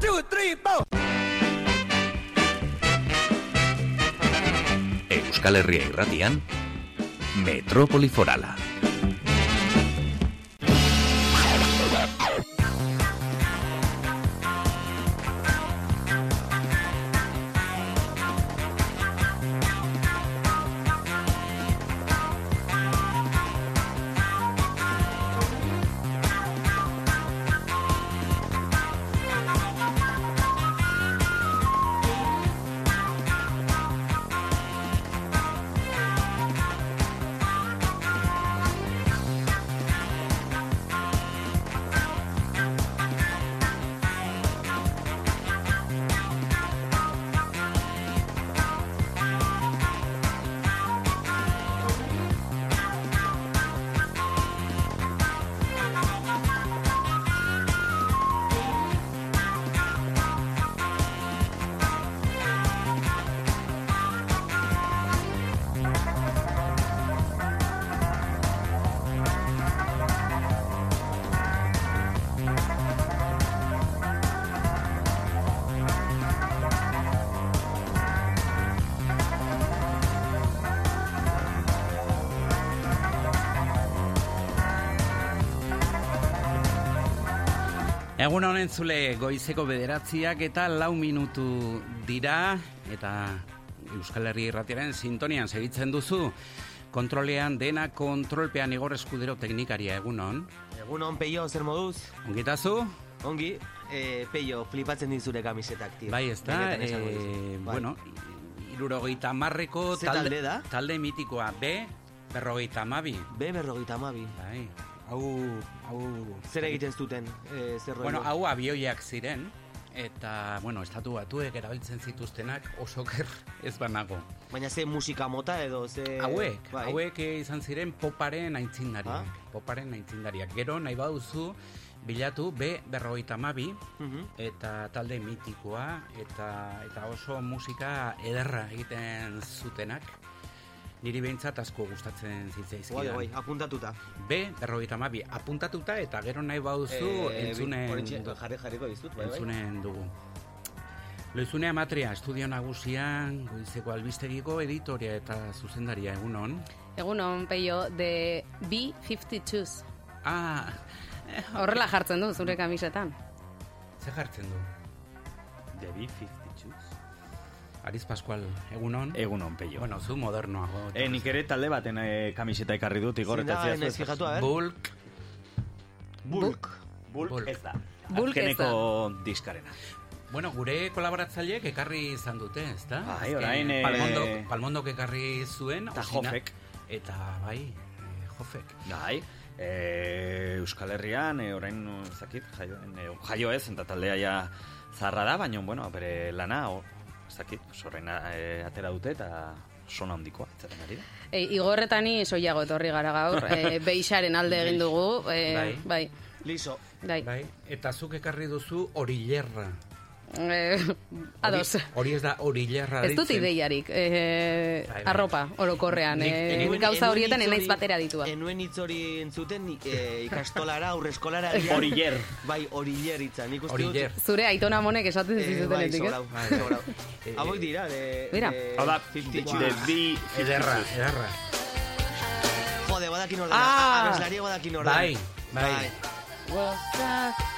two, three, four. Euskal Herria irratian, Metrópoli Forala. Egun honen zule goizeko bederatziak eta lau minutu dira eta Euskal Herri irratiaren sintonian segitzen duzu. Kontrolean dena kontrolpean igor eskudero teknikaria egunon. Egun on, Peio, zer moduz? Ongitazu? Ongi, e, Peio, flipatzen dizure kamisetak, tio. Bai, ez da, e. Bai. bueno, irurogeita marreko Ze talde da? talde mitikoa, B, berrogeita amabi. B berrogeita amabi. Bai, hau, hau... Zer egiten zuten, e, zer Bueno, rollo? hau abioiak ziren, eta, bueno, estatu batuek erabiltzen zituztenak oso ker ez banago. Baina ze musika mota edo, ze... Hauek, bai. hauek eh, izan ziren poparen aintzindariak. Ah. Poparen aintzindariak. Gero nahi baduzu bilatu B berrogeita amabi Mhm. eta talde mitikoa eta eta oso musika ederra egiten zutenak. Niri behintzat asko gustatzen zitzaizkidan. Bai, bai, apuntatuta. B berrogeita amabi apuntatuta eta gero nahi baduzu Eh, entzunen, du- jarri jarriko dizut, bai, bai. entzunen dugu. Loizune Amatria, estudio nagusian, goizeko albistegiko editoria eta zuzendaria egunon. Egunon, peio, de B-52s. Ah, Horrela jartzen du, zure kamisetan. ze jartzen du? The B-52s. Ariz Pascual, egunon. Egunon, peio. Bueno, zu modernoago. Eh, nik ere talde baten eh, kamiseta ekarri dut, igor, da, eta a ber? Bulk, Bulk. Bulk, Bulk. ez da. Bulk ez da. Diskarena. bueno, gure kolaboratzaileek ekarri izan dute, ezta? Bai, Azken orain, eh, Palmondok, Palmondok ekarri zuen. Eta Osina- Jofek. Eta bai, eh, Jofek. Bai, e, Euskal Herrian, e, orain, no, ez dakit, jaio, e, jaio ez, eta taldea ja zarra da, baina, bueno, bere lana, o, ez dakit, sorrein e, atera dute, eta sona handikoa, zeren ari da. E, igorretani soilago etorri gara gaur, e, beixaren alde egin dugu. E, Bai. bai. Liso. Bai. Bai, eta zuk ekarri duzu orillerra. E, ados. Hori, hori ez da orillerra Ez dut ideiarik, e, Bai, bai. arropa, orokorrean. E, enuen- gauza horietan enaiz hori- batera ditua. Enuen hitz hori entzuten ni- e, ikastolara, aurreskolara. Oriller. Bai, oriller hitza. Nik uste Oriller. Zure aitona monek esaten Eh, bai, zizutenetik, sobrau, ez? Bai. sobrau. Eh, Hauek dira, de... Mira. Hau da, 50 de bi... Ederra, ederra. Jode, badakin ordena. Ah! Abeslaria badakin ordena. Bai, bai.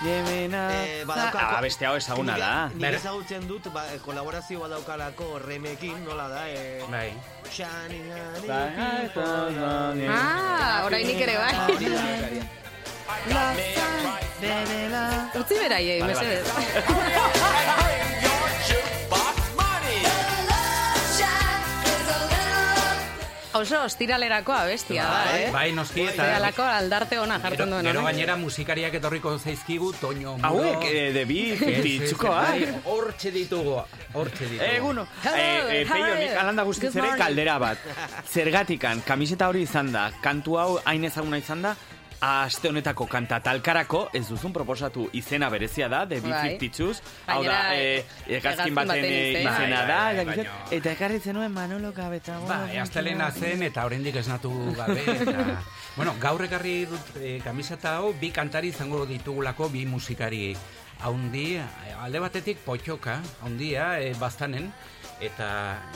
Eh, badaukako... Ah, beste hau ezaguna da. Nik Ber- ezagutzen dut, ba, kolaborazio badaukalako remekin, nola da, eh... Bai. Shani, nani, Ah, orainik ere bai. Utzi beraiei, Vale, vale. mesedez. Oso ostiralerako abestia da, Bai, eh? bai, noski eta... Ostiralako aldarte ona jartzen duen gero gainera musikariak etorriko zaizkigu, Toño Muro... Hauek, eh, de bi ez, ditzukoa. bai, Hortxe ditugu, hortxe ditugu. Eguno, eh, eh, how peio, are nik alanda guztiz Good ere morning. kaldera bat. Zergatikan, kamiseta hori izan da, kantu hau hain ezaguna izan da, aste honetako kanta talkarako, ez duzun proposatu izena berezia da, The Bai. B-52s, hau da, eh, eh, egazkin baten eh, izena. Bai, da, bai, bai, eta ekarri zenuen Manolo Kabetago. Bai, astelena zen eta oraindik esnatu gabe. Eta, bueno, gaur ekarri dut e, kamiseta hau, bi kantari izango ditugulako, bi musikari haundi, eh, alde batetik potxoka, haundia, e, bastanen, eta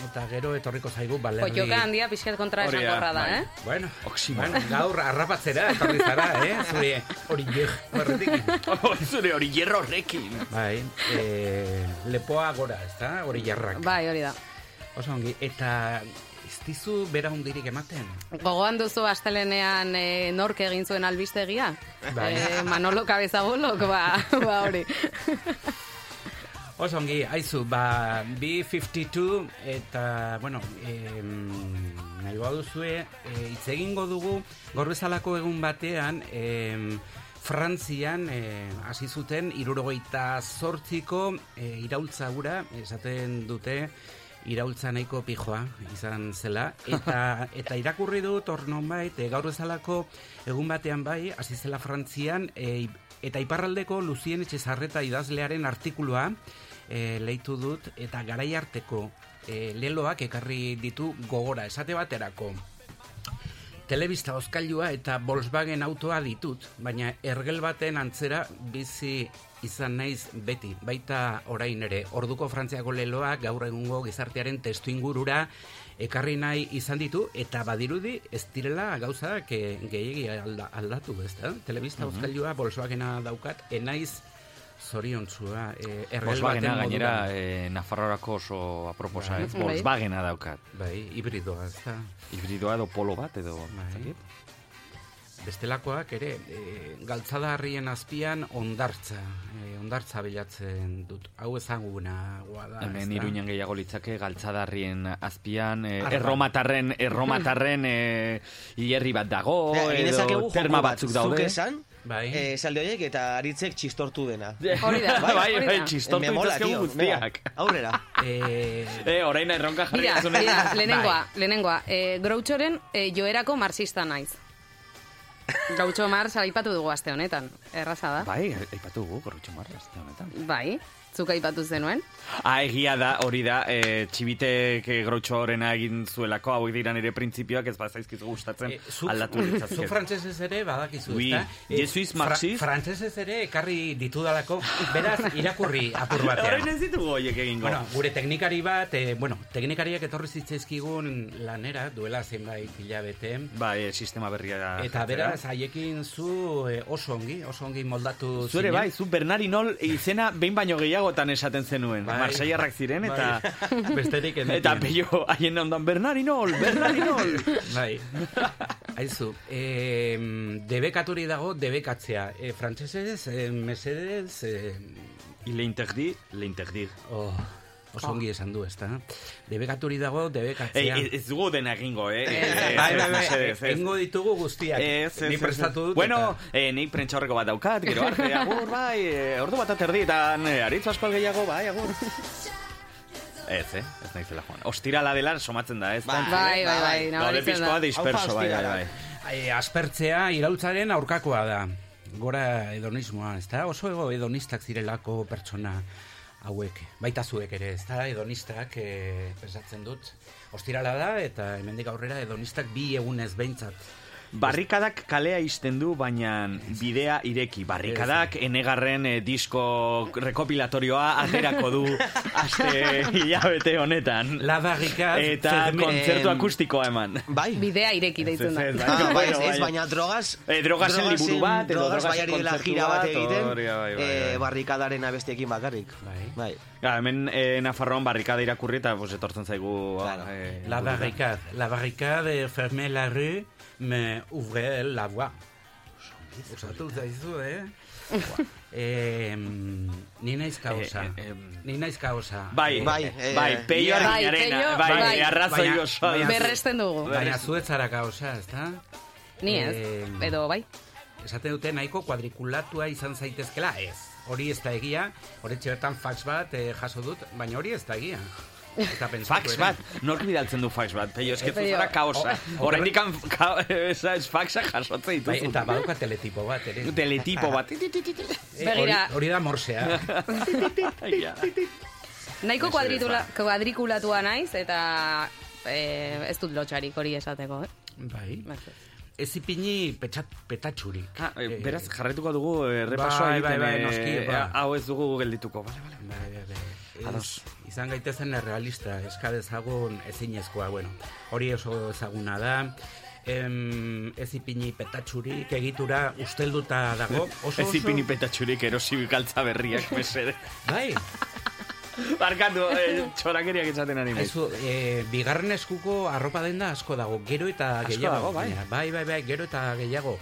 eta gero etorriko zaigu balerdi... Potxoka handia pixket kontra Hori da, bai. eh? Bueno, bueno, gaur arrapatzera, etorri zara, eh? Zure hori horretik. Zure hori horrekin. Bai, e, lepoa gora, ez da? Hori jarrak. Bai, hori da. Oso ongi, eta ez dizu bera hundirik ematen? Gogoan duzu astelenean e, nork egin zuen albistegia? Bai. E, Manolo Cabezagolok, ba, ba hori. Oso ongi, haizu, ba, B52 eta, bueno, em, nahi baduzue, e, hitz egingo dugu, gaur bezalako egun batean, em, Frantzian e, hasi zuten irurogeita zortziko e, iraultza gura, esaten dute, iraultza nahiko pijoa izan zela, eta, eta irakurri dut hor nonbait, e, gaur bezalako egun batean bai, hasi zela Frantzian, e, eta iparraldeko Luzien Etxezarreta idazlearen artikulua e, leitu dut, eta garai arteko e, leloak ekarri ditu gogora, esate baterako. Telebista oskailua eta Volkswagen autoa ditut, baina ergel baten antzera bizi izan naiz beti, baita orain ere. Orduko Frantziako leloak gaur egungo gizartearen testu ingurura ekarri nahi izan ditu, eta badirudi ez direla gauzak eh, gehiegi alda, aldatu, ez da? Telebista oskailua Volkswagena daukat, enaiz zoriontzua eh, ergel Volkswagena baten gainera eh, Nafarroarako oso aproposa, ez? Bai. Volkswagena daukat. Bai, hibridoa, ez da? Hibridoa edo polo bat edo... Bai. Bestelakoak ere, e, galtzada azpian ondartza, e, ondartza bilatzen dut. Hau ezaguna da. Hemen iruñan gehiago litzake galtzadarrien azpian eh, Arba. erromatarren erromatarren eh, hilerri bat dago edo terma bat, batzuk Zuk daude. esan, Bai. eh, esaldi horiek eta aritzek txistortu dena. Hori da, bai, bai, da. txistortu Me mola, dituzkegu tío. guztiak. Venga, aurrera. E, Eh, orain erronka jarri Mira, duzune. mira, lehenengoa, Bai. lehenengoa. E, Grouchoren e, joerako marxista naiz. Groucho Marx aipatu dugu aste honetan. Erraza da. Bai, aipatu gu, korrutxo marra, azte honetan. Bai, zuk aipatu zenuen. Ah, egia da, hori da, e, txibitek e, grotxo horrena egin zuelako, hauek dira nire printzipioak ez bazaizkizu gustatzen e, zuk, aldatu zuk ditzazket. frantsesez ere badakizu, Oui, ezta? E, marxist. frantsesez ere ekarri ditudalako, beraz irakurri apur batean. Orain ez ditugu horiek egingo. Bueno, gure teknikari bat, e, bueno, teknikariak etorri zitzaizkigun lanera, duela zenbait hilabete, Bai, e, sistema berria Eta jartzera. beraz, haiekin zu e, oso ongi, oso ongi moldatu Zure zinen. bai, zu Bernardinol izena behin baino gehiagotan esaten zenuen. Bai. Marseiarrak ziren eta... Bai. Besterik enekin. Eta peio haien ondan Bernardinol, Bernardinol. Bai. Aizu, e, debekaturi dago debekatzea. E, frantsesez, e, mesedez, e, Il interdit, l'interdit. oh, oso ongi esan du, ezta? Debekaturi dago Ei, debekatzea. ez- ez dugu dena egingo, eh? bai, bai, bai. Egingo ditugu guztiak. Ez, ez, Ni prestatu dut. Bueno, eta- eh, nik prentxaurreko bat daukat, gero arte, agur, bai, eh, ordu bat aterdietan, eh, aritz aspal gehiago, bai, agur. Ez, eh? Ez naizela joan. Ostirala dela somatzen da, ez? Bai, Bai, bai, bai, bat disperso, bai, bai, bai. E, aspertzea iraultzaren aurkakoa da. Gora hedonismoa, ez da? Oso ego hedonistak zirelako pertsona hauek. Baita zuek ere, ez da? Hedonistak, e, pensatzen dut. Ostirala da, eta hemendik aurrera hedonistak bi egunez behintzat. Barrikadak kalea izten du, baina bidea ireki. Barrikadak enegarren eh, disko rekopilatorioa aterako du aste hilabete honetan. La barrikaz... Eta kontzertu akustikoa eman. Bai. Bidea ireki deitzen da. Ez, ez, Ah, bai, Bueno, ez, ez, bai. baina drogaz... Eh, drogasen liburu bat, edo drogasen bai ari dela gira bat egiten, hori, bai, bai, eh, bai. barrikadaren abestiekin bakarrik. Bai. Bai. Ja, hemen eh, Nafarroan barrikada irakurri eta pues, etortzen zaigu... Claro. eh, La barricade. La barricade ferme la rue, me ouvre la voie. Osatu zaizu, eh? eh, ni naiz kaosa. Eh, eh. Ni naiz kaosa. Bai, Bai, bai, eh, bai, peio Bai, Peio, bai, bai. arrazoi osoa. baina- Berresten dugu. Baina zuet zara kaosa, ez da? Ni ez, Eh, edo bai. Esaten dute nahiko kuadrikulatua izan zaitezkela, ez. Hori ez da egia, hori bertan fax bat eh, jaso dut, baina hori ez da egia. Eta pentsatu Fax ere. bat, nork bidaltzen du fax bat, peio, eskezu Peio. zara kaosa. O- o- Horrendik ka, esa, es faxa jasotze Bai, dituzu. eta badauka teletipo bat ere. Teletipo bat. Eh, Begira. Hori, hori da morsea. Nahiko Mesedez, kuadritula, kuadrikulatua naiz, eta eh, ez dut lotxarik hori esateko, eh? bai. Ez ipini petxat, petatxurik. Ah, e, Eh, beraz, jarretuko dugu e, repasoa bai, egiten, bai, bai, noski, ba. e, hau ez dugu geldituko. Bale, bale. Bai, bai, bai. Ados. izan gaitezen realista, eska dezagun ezinezkoa, bueno, hori oso ezaguna da. Em, ez ipini petatxurik egitura ustelduta dago. Oso, Ez ipini petatxurik erosi galtza berriak, mesede. Bai, Barkatu, e, txorakeriak esaten ari naiz. Aizu, e, bigarren eskuko arropa denda asko dago, gero eta Asko gehiago. dago, bai. Baina, bai, bai, bai, gero eta gehiago.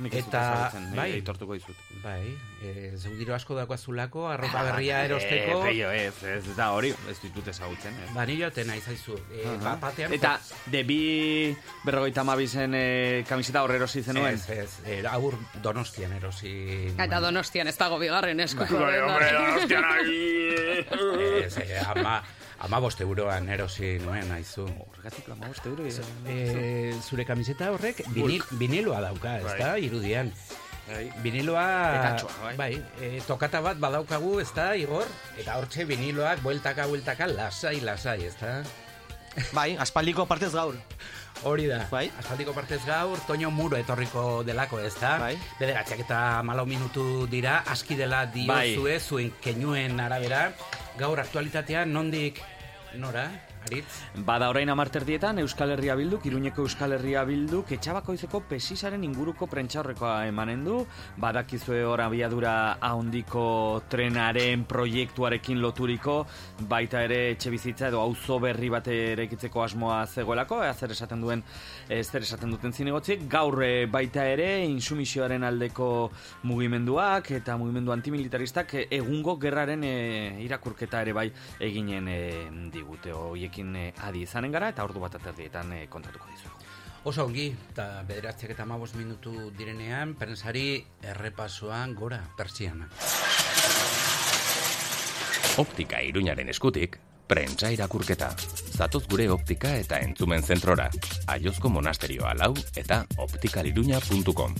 Nik eta, bai. aitortuko dizut. bai, e, zeu diro asko dago azulako, arropa berria erosteko. Eh, peio, ez, ez, da hori, ez ditut ezagutzen. Ez. Ba, nire joten nahi zaizu. E, ba, batean, Eta, debi berrogeita mabizen e, kamiseta horre erosi zenuen. Ez, ez, e, aur donostian erosi. Eta donostian ez dago bigarren eskuko. Bai, hombre, hostia, nahi! Ez, e, ama, ama boste euroan erosi nuen, aizu. Horregatik, ama boste euro. E, zure kamiseta horrek vinil, viniloa dauka, ez da, irudian. Bai. Viniloa, bai. e, tokata bat badaukagu, ez da, Igor? Eta hortxe viniloak bueltaka, bueltaka, lasai, lasai, ez da? Bai, aspaldiko partez gaur. Hori da. Bai. Asfaltiko partez gaur, Toño Muro etorriko delako, ez da? Bai. Bederatziak eta malau minutu dira, aski dela Bai. diozue, zuen kenuen arabera. Gaur aktualitatean, nondik, nora, aritz? Bada orain amarterdietan Euskal Herria Bilduk, Iruñeko Euskal Herria Bilduk, etxabakoizeko pesisaren inguruko prentxaurrekoa emanen du, badakizue hor abiadura ahondiko trenaren proiektuarekin loturiko, baita ere etxe bizitza edo auzo berri bat eraikitzeko asmoa zegoelako, ea zer esaten duen, ez zer esaten duten zinegotziek, gaur eh, baita ere insumisioaren aldeko mugimenduak eta mugimendu antimilitaristak egungo gerraren eh, irakurketa ere bai eginen eh, digute hoiekin eh, adi izanen gara eta ordu bat aterdietan eh, kontatuko dizuegu. Oso ongi, eta bederatziak eta mabos minutu direnean, prensari errepasoan gora, persiana. Optika iruñaren eskutik, prentsa irakurketa. Zatoz gure optika eta entzumen zentrora. Aiozko monasterioa lau eta optikaliruña.com.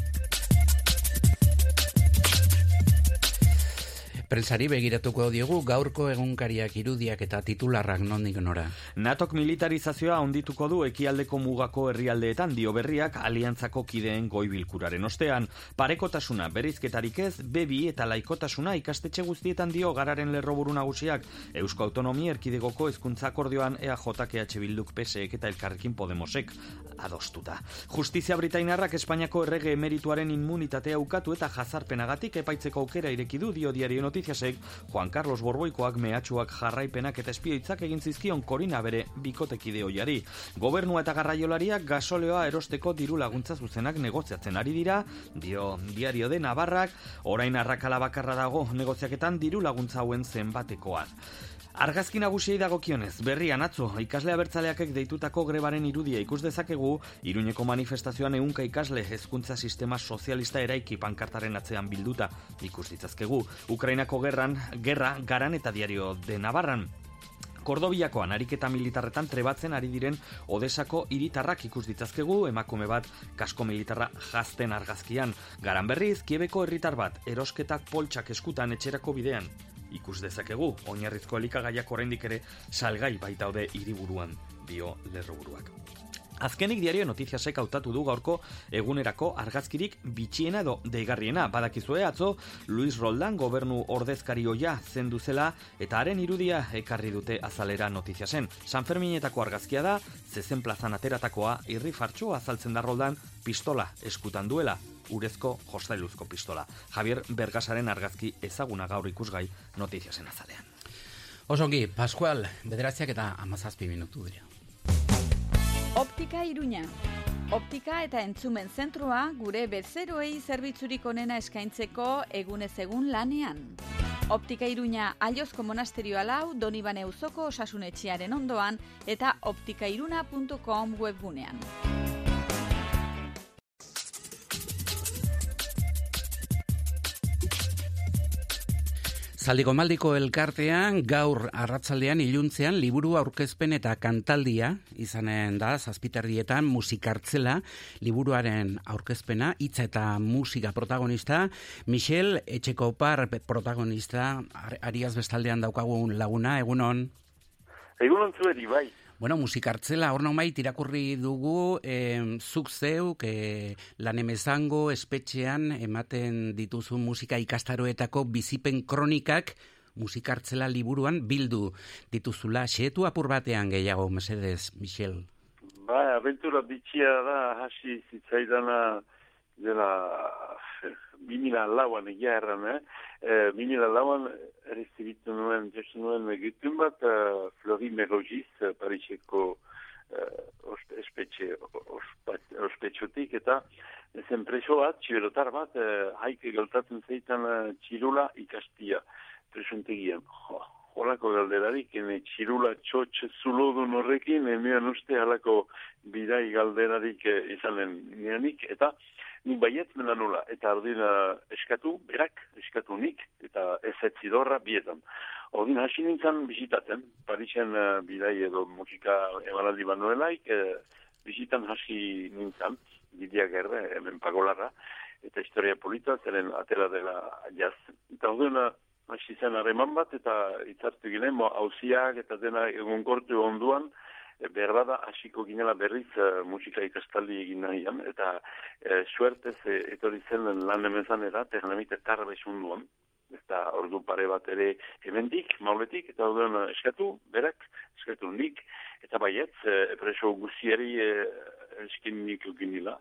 Prensari begiratuko diogu gaurko egunkariak irudiak eta titularrak nondik nora. Natok militarizazioa ondituko du ekialdeko mugako herrialdeetan dio berriak aliantzako kideen goibilkuraren ostean. Parekotasuna berizketarik ez, bebi eta laikotasuna ikastetxe guztietan dio gararen lerroburu nagusiak Eusko Autonomia Erkidegoko hezkuntza akordioan EAJ EH Bilduk PSek eta Elkarrekin Podemosek adostuta. Justizia Britainarrak Espainiako errege emerituaren immunitatea ukatu eta jazarpenagatik epaitzeko aukera ireki du dio diario Noticiasek Juan Carlos Borboikoak mehatxuak jarraipenak eta espioitzak egin zizkion korina bere bikotekide oiari. Gobernua eta garraiolariak gasoleoa erosteko diru laguntza zuzenak negoziatzen ari dira, dio diario de Navarrak, orain arrakala bakarra dago negoziaketan diru laguntza hauen zenbatekoan. Argazki nagusiei dagokionez, berrian atzo, ikasle abertzaleakek deitutako grebaren irudia ikus dezakegu, Iruñeko manifestazioan eunka ikasle hezkuntza sistema sozialista eraiki pankartaren atzean bilduta ikus ditzazkegu. Ukrainako gerran, gerra, garan eta diario de Navarran. Kordobiakoan ariketa militarretan trebatzen ari diren Odesako hiritarrak ikus ditzazkegu emakume bat kasko militarra jazten argazkian. Garan berriz, Kiebeko herritar bat erosketak poltsak eskutan etxerako bidean ikus dezakegu, oinarrizko elikagaiak oraindik ere salgai baitaude hiriburuan, dio lerroburuak. Azkenik diario notiziasek hautatu du gaurko egunerako argazkirik bitxiena edo deigarriena. Badakizue atzo Luis Roldan gobernu ordezkari oia zendu zela eta haren irudia ekarri dute azalera notiziasen. San Ferminetako argazkia da, zezen plazan ateratakoa irri fartxo azaltzen da Roldan pistola eskutan duela urezko jostailuzko pistola. Javier Bergasaren argazki ezaguna gaur ikusgai notiziasen azalean. Osongi, Pascual, bederatziak eta amazazpi minutu dira. Optika Iruña. Optika eta entzumen zentroa gure bezeroei zerbitzurik onena eskaintzeko egunez egun lanean. Optika Iruña Aiozko monasterioa lau Donibane Uzoko osasunetxearen ondoan eta optikairuna.com webgunean. Zaldiko maldiko elkartean gaur arratzaldean iluntzean liburu aurkezpen eta kantaldia izanen da zazpiterdietan musikartzela liburuaren aurkezpena hitza eta musika protagonista Michel Etxekopar protagonista Ar- Ariaz bestaldean daukagun laguna egunon Egun ontzueri, bai. Bueno, musikartzela, hor nomait irakurri dugu, eh, zuk zeuk, eh, lan emezango, espetxean, ematen dituzu musika ikastaroetako bizipen kronikak, musikartzela liburuan bildu dituzula. Xeetu apur batean gehiago, mesedez, Michel? Ba, aventura bitxia da, hasi zitzaidana dela bimila lauan egia erran, eh? E, bimila lauan errezibitu nuen, jesu nuen gutun bat, uh, Flori Merogiz, uh, Pariseko uh, espetxe, ospetxotik, eta zen preso bat, txiberotar bat, uh, haike galtatzen zeitan uh, txirula ikastia presuntegian. Jo, holako galderarik, ene txirula txotx zulodun horrekin, emean uste halako bidai galderarik eh, izanen nianik, eta nik baiet mena nula, eta ardina eskatu, berak, eskatu nik, eta ez etzidorra bietan. Ordin hasi nintzen bizitaten, Parisen uh, bidai edo musika emanaldi banuelaik, uh, bizitan hasi nintzen, bidea gerre, hemen pagolarra, eta historia polita, zeren atera dela jaz. Eta ordina, hasi zen harreman bat, eta itzartu ginen, hauziak eta dena egon kortu onduan, behar da hasiko ginela berriz uh, musika ikastaldi egin nahian, eta e, suertez e, etorri zen lan emezan era, terrenamite tarra duan, eta ordu pare bat ere hemendik, mauletik, eta orduan eskatu, berak, eskatu nik, eta baiet, e, preso guzieri e, eskin nik ukinila,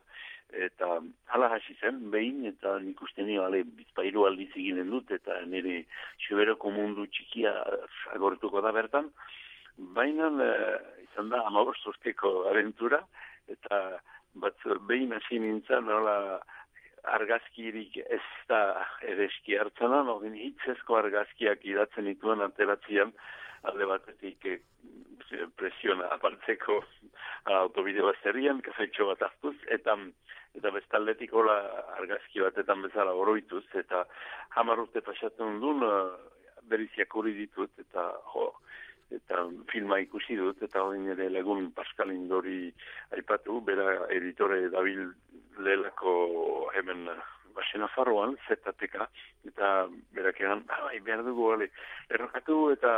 eta hala hasi zen, behin, eta nik uste nio, ale, bizpairu aldiz eginen dut, eta nire xuberoko mundu txikia agortuko da bertan, baina izan da amabost urteko aventura, eta bat behin hasi nintzen, nola argazkirik ez da edeski hartzena, nogin hitzezko argazkiak idatzen dituen anteratzian, alde batetik e, presiona apaltzeko autobideo bazterian, kafetxo bat hartuz, eta eta bestaldetik hola argazki batetan bezala oroituz, eta hamar urte pasatzen duen uh, beriziak hori ditut, eta jo, eta filma ikusi dut, eta hori nire legun Pascal Indori aipatu, bera editore Dabil lelako hemen basena faroan, zetateka, eta berak egan, bai, behar dugu, errokatu eta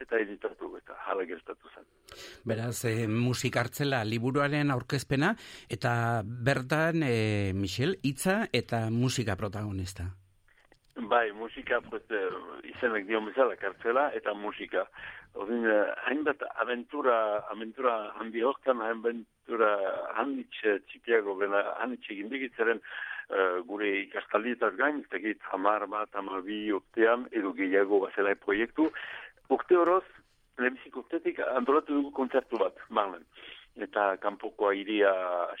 eta editatu eta hala gertatu zen. Beraz, e, musik hartzela liburuaren aurkezpena eta bertan, e, Michel, hitza eta musika protagonista. Bai, musika, pues, e, izenek dion bezala, kartzela eta musika. Odin, hainbat aventura, aventura handi hortan, aventura handitxe txipiago, bena handitxe gindigitzaren, Uh, gure ikastaldietaz gain, ez tegit hamar bat, hamar bi oktean, edo gehiago bazela proiektu, urte horoz, lehenbizik urtetik antolatu dugu kontzertu bat, barnen. Eta kanpoko airia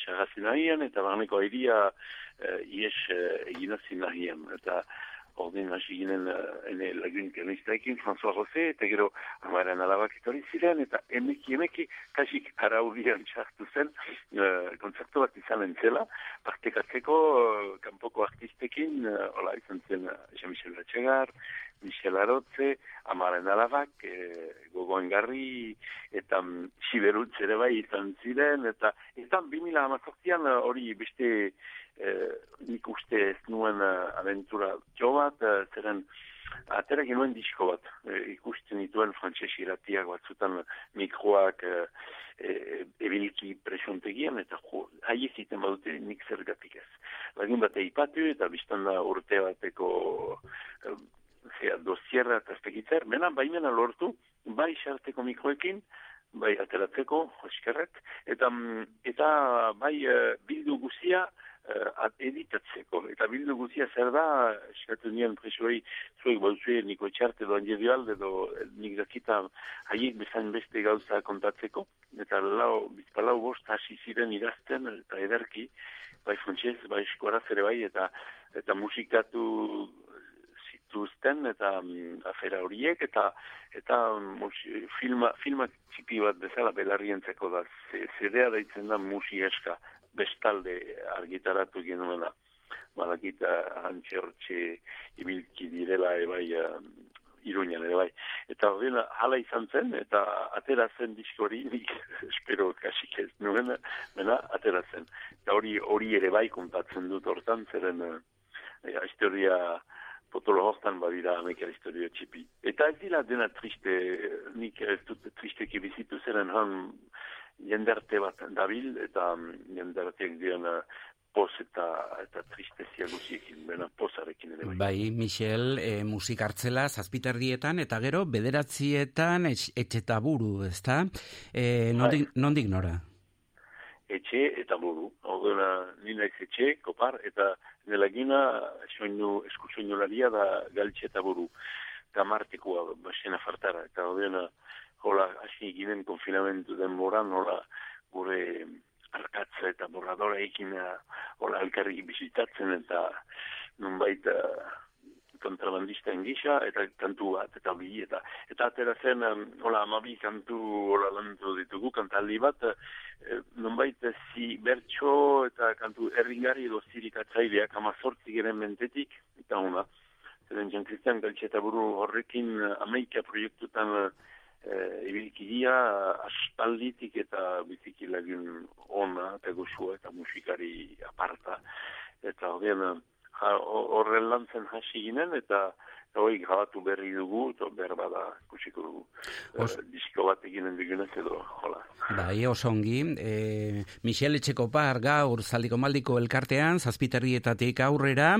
xarrazi nahian, eta barneko airia uh, ies eginazi nahian. Eta ordin hasi ginen uh, ene lagun pianistaekin, François Rosé, eta gero amaren alabak etorri ziren, eta emeki emeki kasik araudian txartu zen uh, kontzertu bat izan entzela, partekatzeko uh, kanpoko artistekin, uh, hola izan zen uh, Jean-Michel Latxegar, Michel Arotze, Amaren Alabak, e, gogoen garri, eta um, Siberutz ere bai izan ziren, eta eta 2000 amazortian hori beste e, nik uste ez nuen uh, aventura jo bat, uh, zeren atera genuen disko bat, e, ikusten dituen frantxez iratiak batzutan mikroak e, e, ebiliki presiontegian, eta jo, haie ziten badute nik zergatik ez. Lagin bat eipatu eta biztan da urte bateko zera, dozierra eta espekitzer, mena, baimena lortu, bai xarteko mikroekin, bai ateratzeko, eskerrek, eta, mm, eta bai bildu guzia uh, editatzeko. Eta bildu guzia zer da, eskatu nien presoei, zuek bauzue niko txarte doan jedu alde, edo nik dakita haiek bezain beste gauza kontatzeko, eta lau, bizpalau bost hasi ziren idazten, eta ederki, bai funtsez, bai eskuaraz ere bai, eta eta musikatu zituzten eta um, afera horiek eta eta um, filma, filma txipi bat bezala belarrientzeko da. Zedea daitzen da musi eska bestalde argitaratu genuena balakita hantxe hortxe ibilki direla ebai uh, iruñan ere bai. Eta hori hala izan zen, eta atera zen diskori, nik espero kasik ez nuen, mena atera zen. Eta hori hori ere bai kontatzen dut hortan, zeren uh, historia potolo hortan badira ameka historio txipi. Eta ez dira dena triste, nik ez dut tristeki bizitu zeren han jendarte bat dabil, eta mm, jendarteak dian uh, poz eta, eta tristezia guziekin, bena pozarekin ere. bai. Bai, Michel, e, musik hartzela zazpiterdietan, eta gero bederatzietan etx, etxeta buru, ezta? E, nondik, nondik nora? etxe eta buru. Ordena nina ez etxe, kopar, eta nelagina soinu, esku soinularia da galtxe eta buru. Eta basena fartara. Eta ordena, hola, hasi ginen konfinamentu den moran, hola, gure arkatza eta borradora ekin, hola, elkarri bizitatzen, eta nunbait eh, kontrabandista gisa eta kantu bat, eta bi, eta, eta atera zen, hola, amabi kantu, hola, lantu ditugu, kantaldi bat, nonbait eh, zi bertso eta kantu erringari edo zirikatzaileak amazortzi geren mentetik, eta hona, zeren Jean Christian Galtxeta buru horrekin eh, amaika proiektutan eh, ibilkidia aspalditik eta biziki lagun ona eta goxua eta musikari aparta, eta horien horren lantzen hasi ginen, eta hori grabatu berri dugu, eta behar bada kusiko dugu. Os- Eh, disko bat eginen dugunez edo, hola. Bai, oso ongi. E, Michel Etxekopar gaur zaldiko maldiko elkartean, zazpiterrietatik aurrera,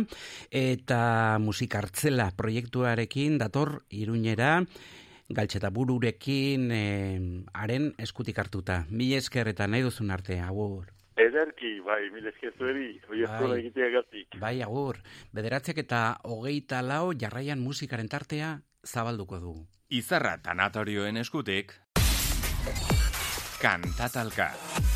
eta musik hartzela proiektuarekin dator iruñera, galtxeta bururekin e, haren eskutik hartuta. Mil esker eta nahi duzun arte, agur. Ederki, bai, mil esker zueri, Bai. eskola egiteagatik. Bai, agur. Bederatzek eta hogeita lau jarraian musikaren tartea zabalduko dugu. Izarra tanatorioen eskutik, kantatalka. Vista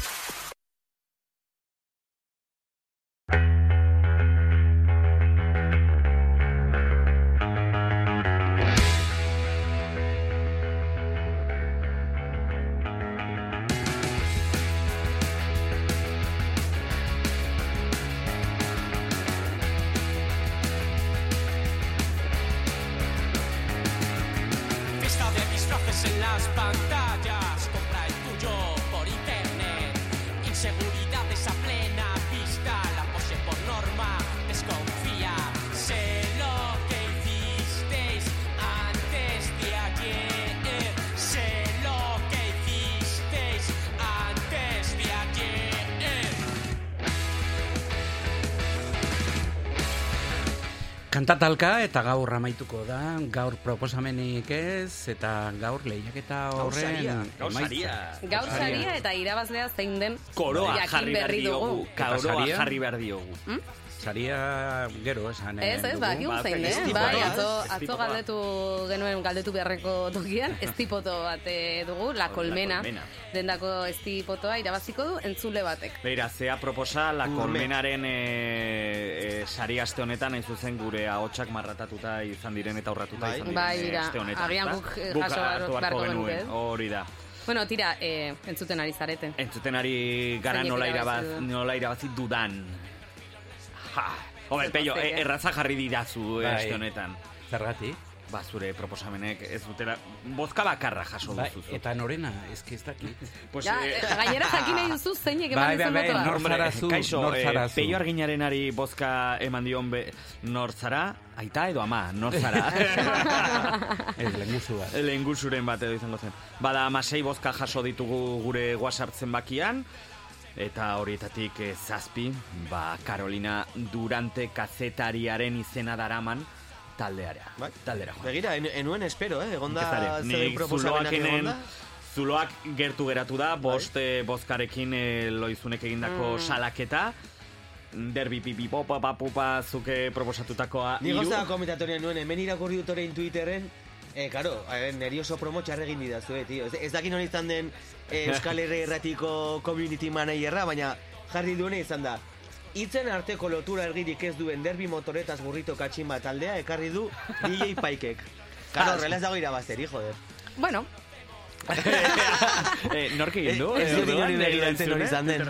Kantatalka eta gaur amaituko da, gaur proposamenik ez, eta gaur lehiaketa horren... gaur saria. Gaur saria. Eta irabazlea zein den Koroa jarri behar berri diogu. Koroa jarri behar diogu. Saria gero esan Ez, ez, ba, dugu. akigu zein, eh? Bai, ez? atzo, atzo galdetu genuen galdetu beharreko tokian, estipoto bat eh, dugu, La Colmena. Colmena. Dendako estipotoa irabaziko du entzule batek. Beira, zea proposa, la kolmenaren e, e, sari aste honetan, hain zuzen gure ahotsak marratatuta izan diren eta aurratuta Bai. izan diren Bai, eh, mira, aste honetan. agian guk, eh, jaso beharko genuen, ez? hori da. Bueno, tira, eh, entzuten ari zarete. Entzuten ari gara nola, irabazi irabaz, nola irabazi dudan. Ja, Peio, Zergatik, e, eh? erraza jarri dirazu eh, Bai. aste honetan. Zergatik? Ba, zure proposamenek ez dutela, bozka bakarra jaso Bai, duzu. eta norena, que ez dakit. Pues, Ja, eh, eh, gainera jakin nahi duzu zeinek eman Bai, bai, bai, botoa. nor- Hombre, zara zu, kaixo, nor eh? Peio arginarenari bozka eman dion be, nor zara, aita edo ama, nor zara. Ez, lenguzu bat. Lehengusuren bat edo izango zen. Bada, amasei bozka jaso ditugu gure WhatsApp zenbakian, eta horietatik eh, zazpi, ba, Carolina Durante kazetariaren izena daraman taldeara. Bai. Taldera, joan. Begira, en, enuen espero, eh? Egonda nik proposamenak egonda. Zuloak gertu geratu da, bost eh, bozkarekin eh, loizunek egindako salaketa, derbi pipi popa papupa zuke proposatutakoa Ni gozta komentatorian nuen, hemen irakurri dut orain Twitterren, Eh, karo, eh, neri oso promo txarre egin didazue, tio. Ez, ez dakin hori izan den eh, Euskal Herri Erratiko community managerra, baina jarri duene izan da. Itzen arteko lotura ergirik ez duen derbi motoretaz burrito katxin bat taldea ekarri du DJ Paikek. Karo, horrela ez dago irabazteri, joder. Bueno, eh, nork egin du? Ez eh, dut inori begiratzen hori izan den.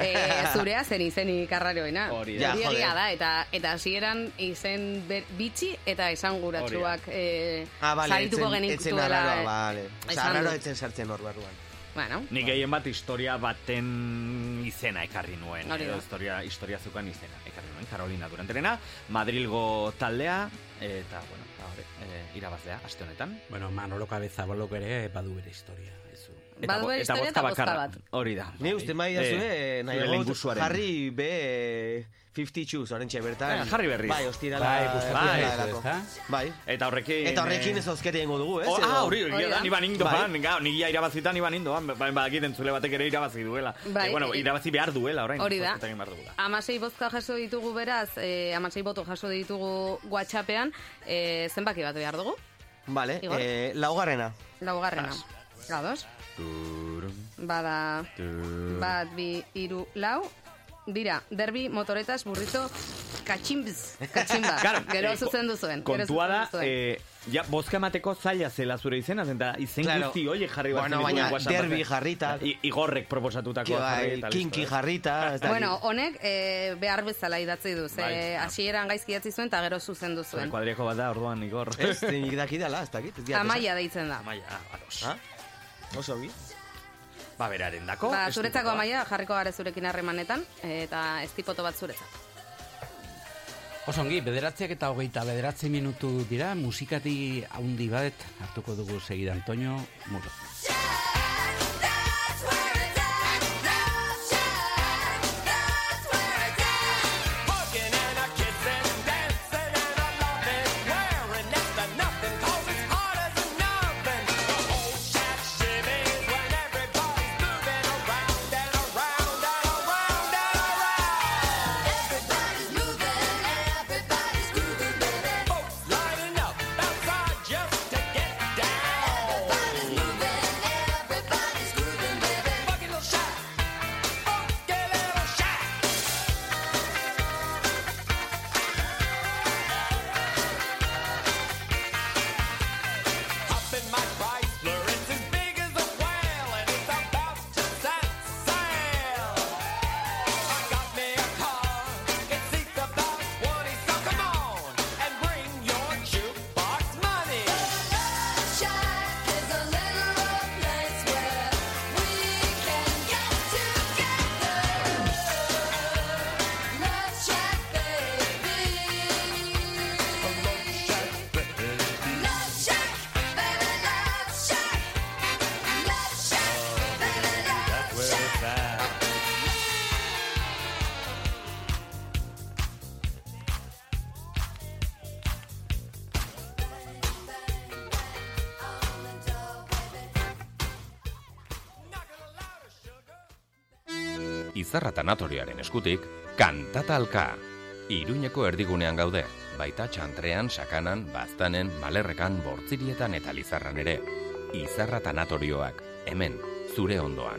Eh, zurea zen izenik arraroena. Hori da. Hori da, eta eta hasieran izen ber, bitxi eta esanguratsuak eh, Ah, vale, etzen, genik etzen arraroa, eh, vale. Etzen sartzen hor barruan. Bueno, Nik gehien bat historia baten izena ekarri nuen. Hori da. edo historia, historia zukan izena ekarri nuen. Carolina Duranterena, Madrilgo taldea, eta, bueno, ba, hori, e, irabazlea, aste honetan. Bueno, Manolo Cabezabolok ere badu bere historia. Ez du. Badu bo- bere historia eta bozka bakarra. Hori da. Ni uste da Eh, zure, nahi jarri be eh, 52 zorentxe bertan. Eh, jarri berriz. Bai, ostirala. Bai, gustatu Bai, zaizu, delako. ezta? Bai. Eta horrekin... Eta horrekin eh, ez ozkete egingo dugu, ez? Oh, ah, hori, Hori da. ni banindo Bai. fan, gau, ni ja irabazita ni banindoan, ba, badakit entzule batek ere irabazi duela. Bai. Eh, bueno, irabazi behar duela, orain. Hori da. Amasei bozka jaso ditugu beraz, eh, amasei boto jaso ditugu WhatsAppean, eh, zenbaki bat behar dugu? Vale, Igor? eh, laugarrena. Laugarrena. Gados? Bada, bat, bi, iru, lau. Dira, derbi, motoretas, burrito, katximbz, katximba. Claro, gero eh, zuzen duzuen. Kontua da, eh, ja, bozka emateko zaila zela zure izena, eta izen Claro. guzti horiek jarri bat Bueno, baina derbi jarrita. Igorrek proposatutako jarri Bai, eta kinki listo, eh. jarrita. ez dakit. Bueno, honek eh, behar bezala idatzi du, ze Bai. hasieran gaizki idatzi zuen eta gero zuzendu Zure zuen. kuadriako bat da, orduan, Igor. Ez, nik dakidala, ez dakit. ez diat esan. Amaia deitzen da. Amaia, ah, ados. Ah? Oso bi. Ba, beraren dako. Ba, zuretzako amaia jarriko gare zurekin harremanetan, eta ez tipoto bat zuretzat. Osongi, bederatziak eta hogeita bederatzi minutu dira, musikati haundi bat hartuko dugu segida Antonio Muro. Izarra tanatoriaren eskutik, kantatalka. Iruñeko erdigunean gaude, baita txantrean, sakanan, baztanen, malerrekan, bortzirietan eta lizarran ere. Izarra tanatorioak, hemen, zure ondoan.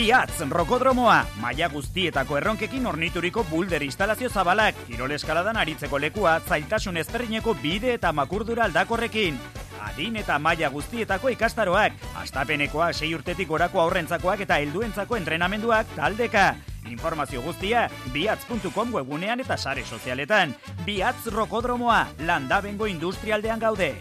Biatz, rokodromoa, maila guztietako erronkekin ornituriko bulder instalazio zabalak, kirol eskaladan aritzeko lekua, zailtasun ezberdineko bide eta makurdura aldakorrekin. Adin eta maila guztietako ikastaroak, astapenekoa sei urtetik gorako aurrentzakoak eta helduentzako entrenamenduak taldeka. Informazio guztia, biatz.com webunean eta sare sozialetan. Biatz rokodromoa, landabengo industrialdean gaude.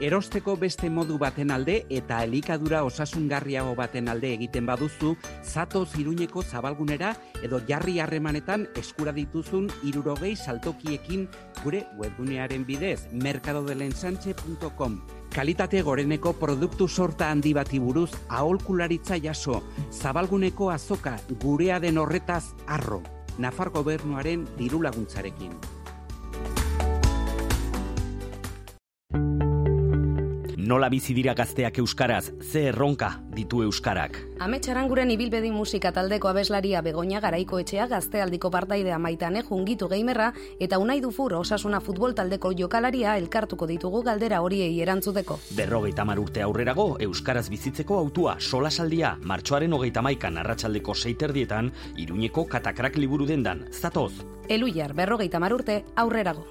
Erosteko beste modu baten alde eta elikadura osasungarriago baten alde egiten baduzu, zato ziruñeko zabalgunera edo jarri harremanetan eskura dituzun irurogei saltokiekin gure webgunearen bidez, mercadodelensanche.com. Kalitate goreneko produktu sorta handi bati buruz aholkularitza jaso, zabalguneko azoka gurea den horretaz arro, Nafar gobernuaren diru laguntzarekin. Nola bizi dira gazteak euskaraz, ze erronka ditu euskarak. Ametsaranguren ibilbedi musika taldeko abeslaria Begoña Garaiko etxea gaztealdiko partaidea maitane jungitu geimerra eta unai dufur osasuna futbol taldeko jokalaria elkartuko ditugu galdera horiei erantzuteko. Berrogeita mar urte aurrerago, euskaraz bizitzeko autua solasaldia, martxoaren hogeita maikan arratsaldeko seiterdietan, iruñeko katakrak liburu dendan, zatoz. Eluiar berrogeita mar urte aurrerago.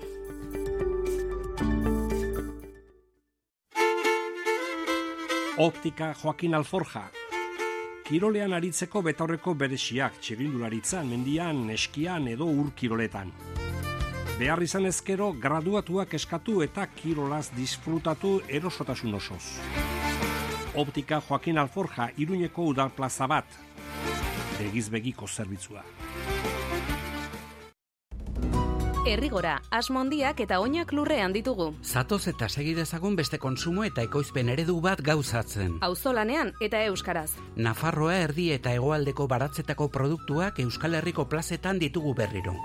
Optika Joaquin Alforja. Kirolean aritzeko betaurreko beresiak txirindularitzan, mendian, eskian edo ur kiroletan. Behar izan ezkero, graduatuak eskatu eta kirolaz disfrutatu erosotasun osoz. Optika Joaquin Alforja iruñeko udal plaza bat. Begiz begiko zerbitzua. Errigora, asmondiak eta oinak lurrean ditugu. Zatoz eta segi dezagun beste konsumo eta ekoizpen eredu bat gauzatzen. Auzolanean eta euskaraz. Nafarroa erdi eta hegoaldeko baratzetako produktuak Euskal Herriko plazetan ditugu berriro.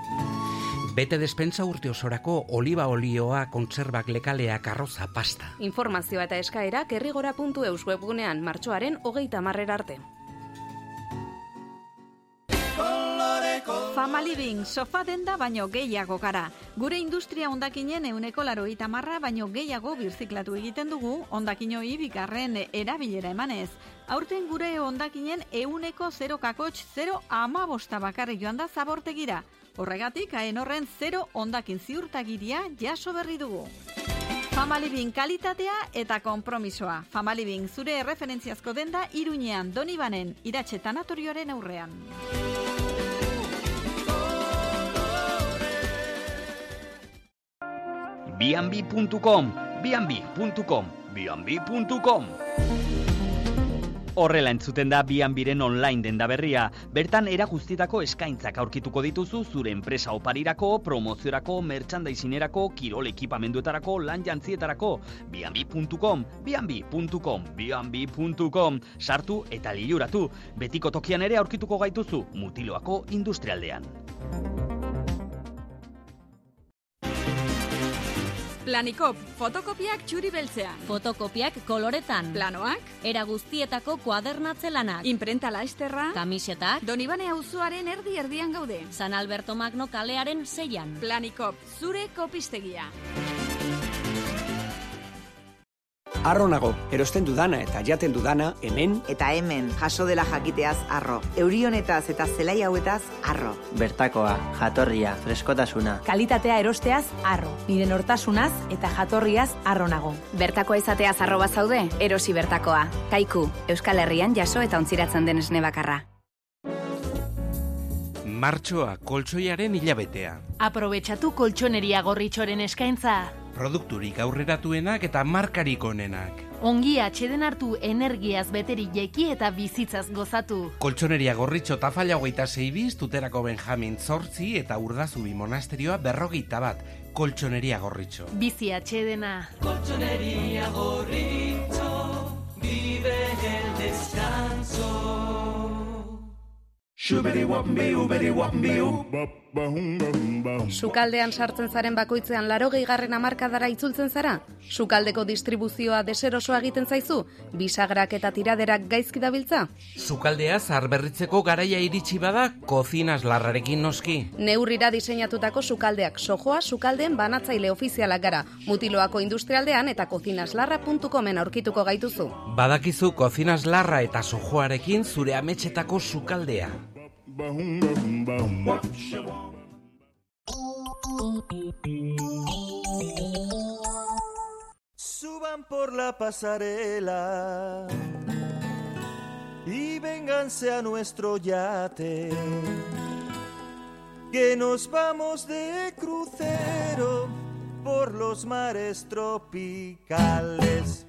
Bete despensa urte osorako oliba olioa, kontserbak lekaleak, arroza, pasta. Informazioa eta eskaerak errigora.eus webgunean martxoaren hogeita marrera arte. Famaliving, sofa denda baino gehiago gara. Gure industria ondakinen euneko laroita marra baino gehiago birziklatu egiten dugu ondakinoi bigarren erabilera emanez. Aurten gure ondakinen euneko 0 kakotx 0 amabosta bakarrik joan da zabortegira. Horregatik, haen horren 0 ondakin ziurtagiria jaso berri dugu. Famaliving kalitatea eta konpromisoa. Famaliving zure erreferentziazko denda Iruñean, Donibanen, iratxe tanatorioaren aurrean. bianbi.com, bianbi.com, bianbi.com. Horrela entzuten da bianbiren online denda berria. Bertan era guztietako eskaintzak aurkituko dituzu zure enpresa oparirako, promoziorako, merchandisinerako, kirol ekipamenduetarako, lan jantzietarako. bianbi.com, bianbi.com, bianbi.com. Sartu eta liluratu. Betiko tokian ere aurkituko gaituzu, mutiloako industrialdean. Planikop, fotokopiak txuri beltzean. Fotokopiak koloretan. Planoak, Era guztietako kuadernatze lanak. imprenta laesterra, Kamisetak. Donibane auzoaren erdi erdian gaude. San Alberto Magno kalearen zeian. Planikop, zure kopistegia. Arro nago, erosten dudana eta jaten dudana hemen Eta hemen, jaso dela jakiteaz arro. Euri honetaz eta zelai hauetaz arro. Bertakoa, jatorria, freskotasuna. Kalitatea erosteaz arro. Nire nortasunaz eta jatorriaz arro nago. Bertakoa izateaz arroba zaude, erosi bertakoa. Kaiku, Euskal Herrian jaso eta ontziratzen den esne bakarra. Martxoa koltsoiaren hilabetea. Aprobetxatu koltsoneria gorritxoren eskaintza. Produkturik aurreratuenak eta markarik onenak. Ongi atxeden hartu energiaz beteri jeki eta bizitzaz gozatu. Koltsoneria gorritxo tafalla hogeita zeibiz, tuterako Benjamin zortzi eta urdazubi monasterioa berrogeita bat. Koltsoneria gorritxo. Bizi atxedena. Colchonería gorrito, vive el descanso. Sukaldean sartzen zaren bakoitzean laro gehigarren amarkadara itzultzen zara? Sukaldeko distribuzioa deserosoa egiten zaizu? Bisagrak eta tiraderak gaizki dabiltza? Sukaldea zarberritzeko garaia iritsi bada, kozinas larrarekin noski. Neurrira diseinatutako sukaldeak sojoa sukaldeen banatzaile ofizialak gara. Mutiloako industrialdean eta kozinaslarra.comen aurkituko gaituzu. Badakizu kozinas larra eta sojoarekin zure ametxetako sukaldea. Suban por la pasarela y vénganse a nuestro yate. Que nos vamos de crucero por los mares tropicales.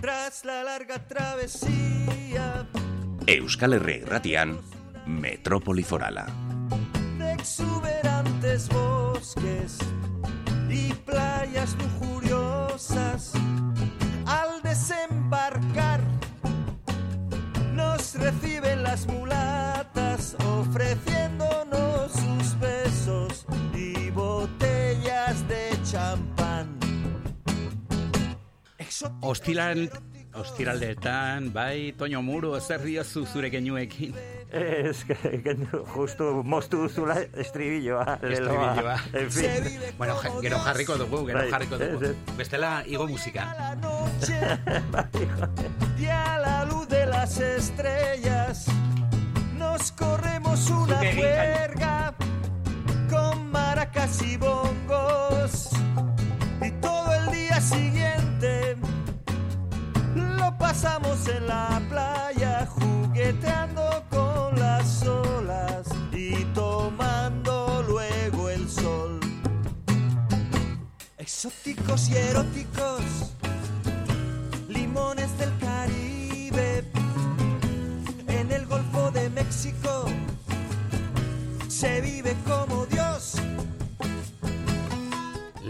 Tras la larga travesía Euskal Herria irratian, Metrópoli Forala. de exuberantes bosques y playas lujuriosas. Al desembarcar, nos reciben las mulatas ofreciéndonos sus besos y botellas de champán. Ostilan, ostiraldeetan, bai, Toño Muro, zer diozu zure keinuekin? Ez, que, que justu moztu duzula estribilloa, leloa. Estribilloa. En fin. Bueno, ja- gero jarriko dugu, gero Bai, jarriko dugu. ez, ez. Bestela, igo musika. Y a la luz de las estrellas nos corremos una juerga con maracas y bongos. Y todo el día siguiente pasamos en la playa jugueteando con las olas y tomando luego el sol. Exóticos y eróticos limones del Caribe, en el Golfo de México, se vive como Dios.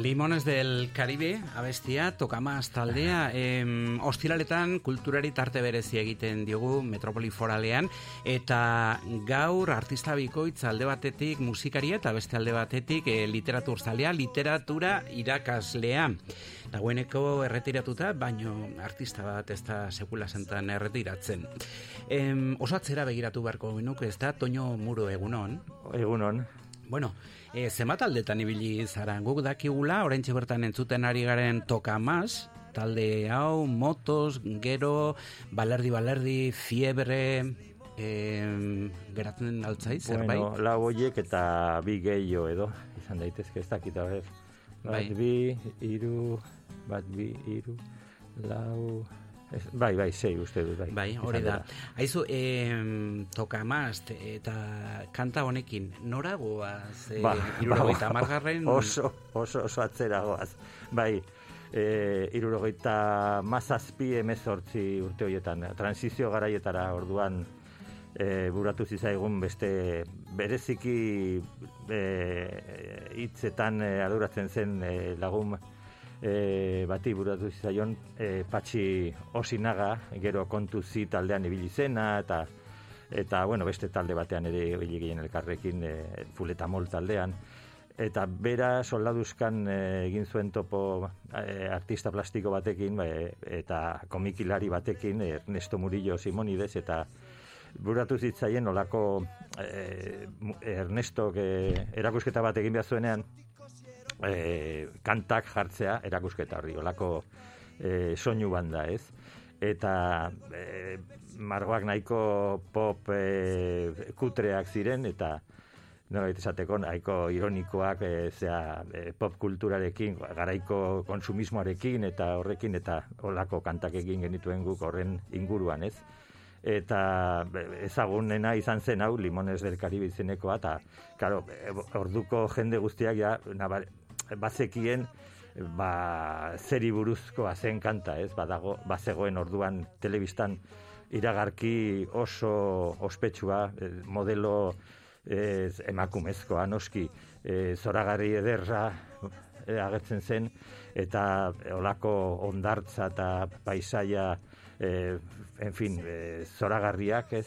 Limones del Caribe, abestia, tokamaz taldea, em, ostiraletan kulturari tarte berezi egiten diogu Metropoli Foralean, eta gaur artista bikoitz alde batetik musikaria eta beste alde batetik e, literatur zalea, literatura irakaslea. Dagoeneko erretiratuta, baino artista bat ez da sekula zentan erretiratzen. Em, oso atzera begiratu beharko genuke, ez da, Toño Muro egunon. Egunon. Bueno, e, zenbat aldetan ibili zara, guk dakigula, oraintxe bertan entzuten ari garen toka mas, talde hau, motos, gero, balerdi, balerdi, fiebre, e, geratzen altzai, zerbait? Bueno, lau hoiek eta bi gehiago edo, izan daitezke ez dakit, a ber. Bat Bai. bi, iru, bat bi, iru, lau... Bai, bai, sei uste dut, bai. Bai, hori da. dela. Aizu, e, toka mast eta kanta honekin, nora goaz? E, Ba, irurogeita ba, hamargarren- Oso, oso, oso atzera goaz. Bai, e, irurogeita mazazpi emezortzi urte horietan, transizio garaietara orduan e, buratu zizaigun beste bereziki e, hitzetan e, arduratzen zen e, lagun e, bati buratu zizaion e, patxi osinaga, gero kontu zi taldean ibili zena, eta eta bueno, beste talde batean ere ibili gehien elkarrekin, e, fuletamol taldean, eta bera soldaduzkan e, egin zuen topo e, artista plastiko batekin, ba, e, eta komikilari batekin, Ernesto Murillo Simonides, eta buratu zitzaien olako e, Ernestok e, erakusketa bat egin behar zuenean, e, kantak jartzea erakusketa horri, olako e, soinu banda, ez? Eta e, margoak nahiko pop e, kutreak ziren, eta nolait esateko nahiko ironikoak e, zea, e, pop kulturarekin, garaiko konsumismoarekin eta horrekin eta olako kantak egin genituen guk horren inguruan, ez? Eta ezagunena izan zen hau, Limones del Caribe izenekoa, eta, e, orduko jende guztiak ja, nabar, bazekien, ba, zeri buruzkoa zen kanta, ez? Badago, bazegoen orduan telebistan iragarki oso ospetsua, eh, modelo ez, emakumezkoa, noski, e, zoragarri ederra e, agertzen zen, eta olako ondartza eta paisaia, e, en fin, e, zoragarriak ez,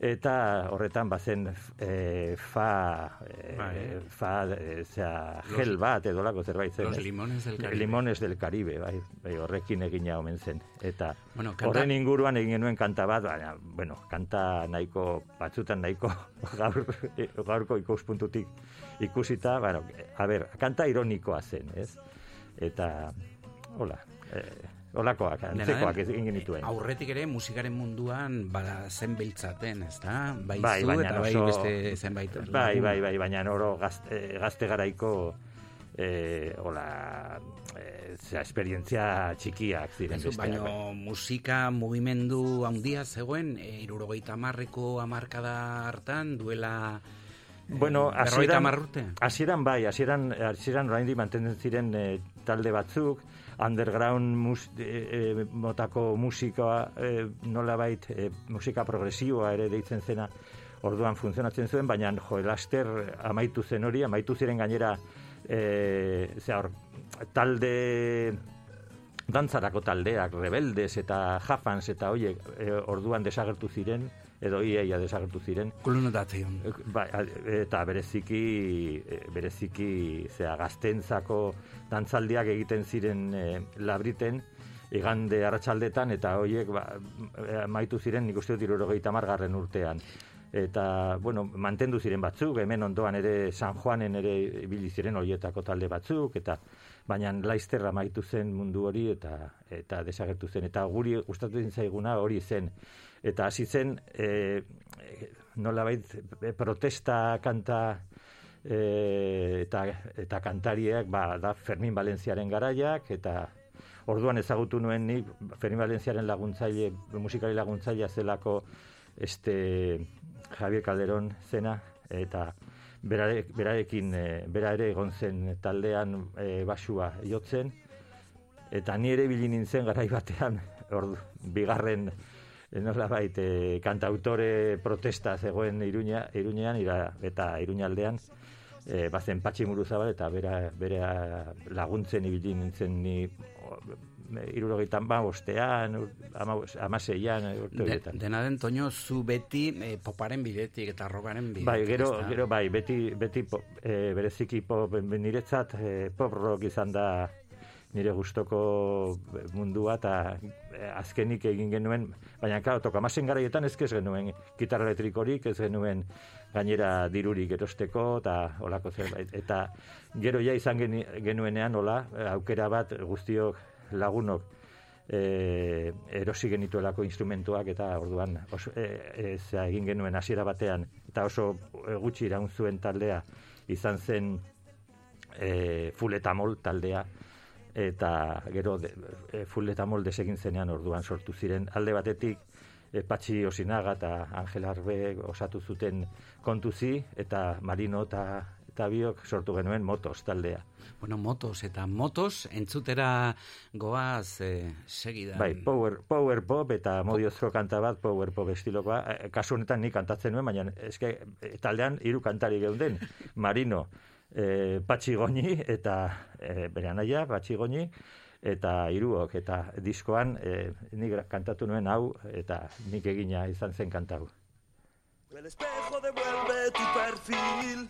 eta horretan bazen e, fa, e, fa, e, zera, Los- gel bat edo lako zerbait zen. Los limones del Caribe. Limones del Caribe, bai, bai horrekin egina omen zen. Eta Bueno, kanta- horren inguruan egin genuen kanta bat, baina, bueno, kanta nahiko, batzutan nahiko gaur, gaurko ikuspuntutik ikusita, bueno, a ber, kanta ironikoa zen, ez? Eta, hola, eh, holakoak, antzekoak den, egin genituen. Aurretik ere musikaren munduan bada zen beltzaten, ezta? Bai, Bai, zu baina eta bai beste zenbait. Bai, lagun. bai, bai, baina oro gazte, gazte garaiko eh, hola, eh, zera, esperientzia txikiak ziren Aizu, besteak. bai. baino musika mugimendu handia zegoen, e, irurogeita marreko amarkada hartan, duela Bueno, berrogeita hasieran, hasieran bai, hasieran, hasieran oraindik mantentzen ziren eh, talde batzuk, underground mus, eh, eh, motako musikoa, eh, nolabait eh, musika progresiboa ere deitzen zena, orduan funtzionatzen zuen, baina jo, laster amaitu zen hori, amaitu ziren gainera, eh, zera, hor, talde dantzarako taldeak, rebeldes eta jafans eta hoiek eh, orduan desagertu ziren, edo iaia desagertu ziren. Kulunotazioan. Ba, eta bereziki, eh, bereziki zera, gaztentzako dantzaldiak egiten ziren eh, labriten, igande arratsaldetan eta hoiek ba, amaitu ziren nik uste dut hamargarren urtean. Eta, bueno, mantendu ziren batzuk, hemen ondoan ere San Juanen ere ibili ziren horietako talde batzuk, eta baina Laister amaitu zen mundu hori eta eta desagertu zen. Eta guri gustatu zaiguna hori zen. Eta hasi zen, e, nolabait, e, protesta kanta e, eta, eta kantariak, ba, da Fermin Valentziaren garaiak, eta orduan ezagutu nuen ni Fermin Valentziaren laguntzaile, musikari laguntzailea zelako este Javier Calderón zena, eta berare, berarekin, bera ere egon zen taldean e, basua jotzen, eta ni ere ibili nintzen garai batean, ordu, bigarren nolabait e, kantautore protesta zegoen Iruña, Iruñean ira, eta Iruñaldean, e, bazen Patxi Muruzabal eta bera, bera laguntzen ibili nintzen ni irurogeita ba bostean, amaseian, urte De, dena den, Toño, zu beti eh, poparen bidetik eta rockaren bidetik. Bai, gero, ezta? gero bai, beti, beti pop, e, bereziki pop, niretzat e, pop rock izan da nire gustoko mundua eta e, azkenik egin genuen, baina claro, tokamasen garaietan ez ez genuen gitarra elektrikorik, ez genuen gainera dirurik erosteko eta olako zerbait. Eta gero ja izan genuenean hola, aukera bat guztiok lagunok e, erosi genituelako instrumentuak eta orduan oso, e, e, zera egin genuen hasiera batean eta oso gutxi iraun zuen taldea izan zen e, fuletamol taldea eta gero de, e, fuletamol desegin zenean orduan sortu ziren alde batetik e, Patxi Osinaga eta Angel Arbe osatu zuten kontuzi eta Marino eta eta biok sortu genuen motos taldea. Bueno, motos eta motos entzutera goaz eh, segidan. Bai, power, power pop eta modiozko kanta bat power pop estilokoa. Eh, Kasu honetan ni kantatzen nuen, baina eske eh, taldean hiru kantari geunden. Marino, eh, Patxi Goñi eta eh, bere anaia, Patxi Goñi, eta hiruok eta diskoan eh, nik kantatu nuen hau eta nik egina izan zen kanta hau. El espejo devuelve tu perfil.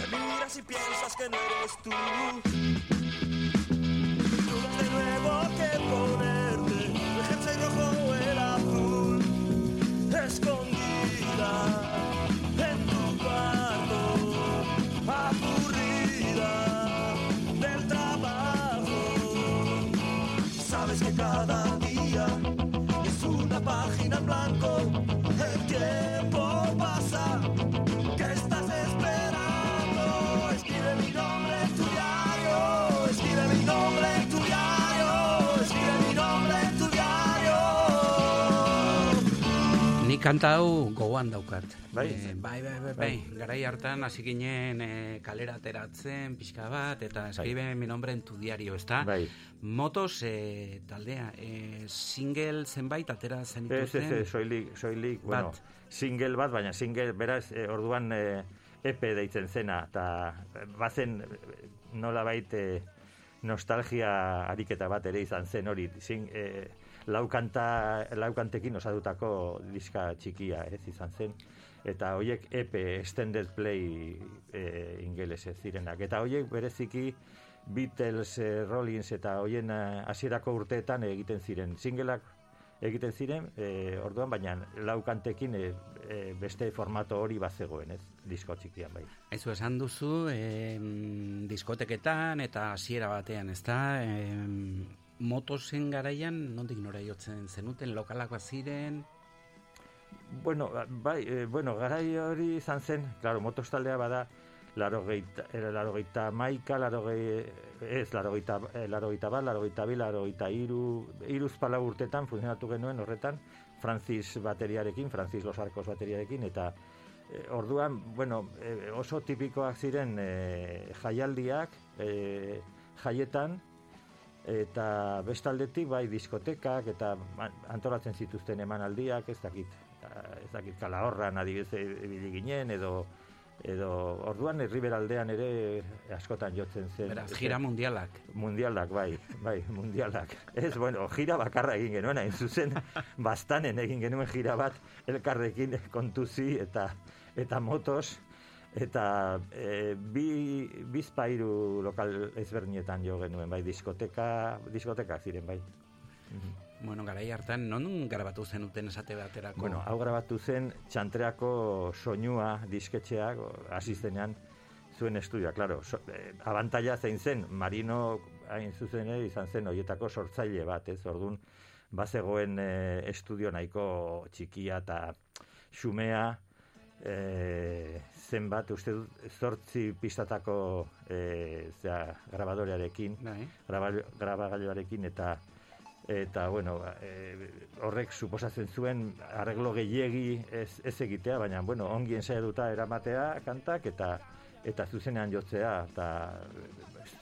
Te miras y piensas que no eres tú. De nuevo que ponerte kanta hau gogoan daukat. Bai? Eh, bai, bai, bai, bai. Garai hartan hasi ginen eh, kalera ateratzen pixka bat eta escribe mi nombre en tu diario, ezta? Bai. Motos eh, taldea, eh, single zenbait atera zenituzten. ez, ez, soilik, soilik, bueno, single bat, baina single, beraz, eh, orduan eh, EP deitzen zena, eta bazen eh, nola baite nostalgia ariketa bat ere izan zen hori, sing, eh, laukanta, laukantekin osadutako diska txikia ez izan zen, eta hoiek EP, extended play eh, ingelesez zirenak, eta hoiek bereziki Beatles, eh, Rollins eta hoien eh, hasierako urteetan egiten ziren singleak egiten ziren, e, orduan, baina laukantekin e, e, beste formato hori bazegoen, ez, disko txikian bai. Aizu esan duzu, em, diskoteketan eta hasiera batean, ezta? Em, motosen garaian, nondik nora jotzen zenuten, lokalak ziren, Bueno, bai, e, bueno, garai hori izan zen, claro, motos taldea bada, larogeita, eh, larogeita maika, larogei, ez, larogeita, eh, larogeita bat, larogeita bi, larogeita iru, iruz pala urtetan funtzionatu genuen horretan, Francis bateriarekin, Francis Los Arcos bateriarekin, eta eh, orduan, bueno, eh, oso tipikoak ziren eh, jaialdiak, eh, jaietan, eta bestaldetik bai diskotekak eta an- antolatzen zituzten emanaldiak, ez dakit, ez dakit kalahorran adibidez ibili ginen edo edo orduan herriberaldean ere askotan jotzen zen. beraz, gira mundialak. Mundialak, bai, bai, mundialak. Ez, bueno, gira bakarra egin genuen, hain zuzen, bastanen egin genuen gira bat, elkarrekin kontuzi eta eta motos, Eta e, bi, bizpairu lokal ezberdinetan jo genuen, bai, diskoteka, diskoteka ziren, bai. Bueno, garai hartan, non grabatu zenuten esate baterako? Bueno, hau grabatu zen txantreako soinua disketxeak hasi zenean zuen estudioa, claro. So, eh, abantaila zein zen, Marino hain zuzen ere izan zen hoietako sortzaile bat, ez? Ordun bazegoen eh, estudio nahiko txikia eta xumea, eh, zenbat, uste dut, zortzi pistatako eh, zera, grabadorearekin, Bai. graba- grabagailuarekin, eta eta bueno, e, horrek suposatzen zuen arreglo gehiegi ez, ez egitea, baina bueno, ongi ensaiatuta eramatea kantak eta eta zuzenean jotzea eta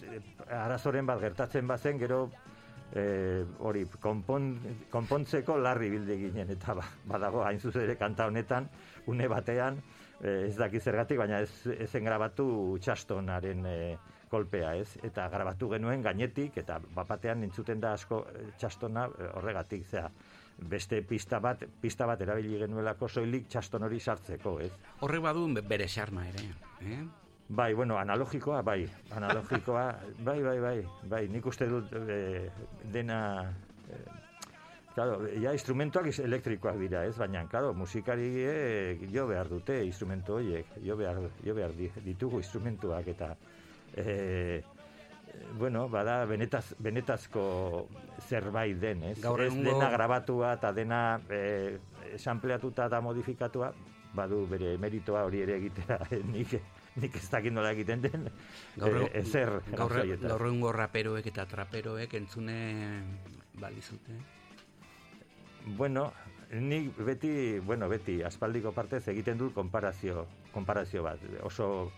e, arazoren bat gertatzen bazen gero e, hori konpon, konpontzeko larri bilde ginen eta ba, badago hain zuzen ere kanta honetan une batean e, ez daki zergatik baina ez ezen grabatu txastonaren e, kolpea, ez? Eta grabatu genuen gainetik eta bapatean entzuten da asko eh, txastona eh, horregatik, zea beste pista bat, pista bat erabili genuelako soilik txaston hori sartzeko, ez? Horrek badu be- bere xarma ere, eh? Bai, bueno, analogikoa, bai, analogikoa, bai, bai, bai, bai, nik uste dut eh, dena, eh, claro, ja instrumentuak elektrikoak dira, ez? Baina, claro, musikari eh, jo behar dute instrumentu horiek, jo behar, jo behar di- ditugu instrumentuak eta eh, bueno, bada benetaz, benetazko zerbait den, ez? Gaur ez dena grabatua eta dena eh, sampleatuta eta modifikatua, badu bere meritoa hori ere egitea, nik, nik ez dakit nola egiten den, Gaur, eh, ezer gaur, gaur egungo raperoek eta traperoek entzune balizute. Bueno, nik beti, bueno, beti, aspaldiko partez egiten dut konparazio, konparazio bat. Oso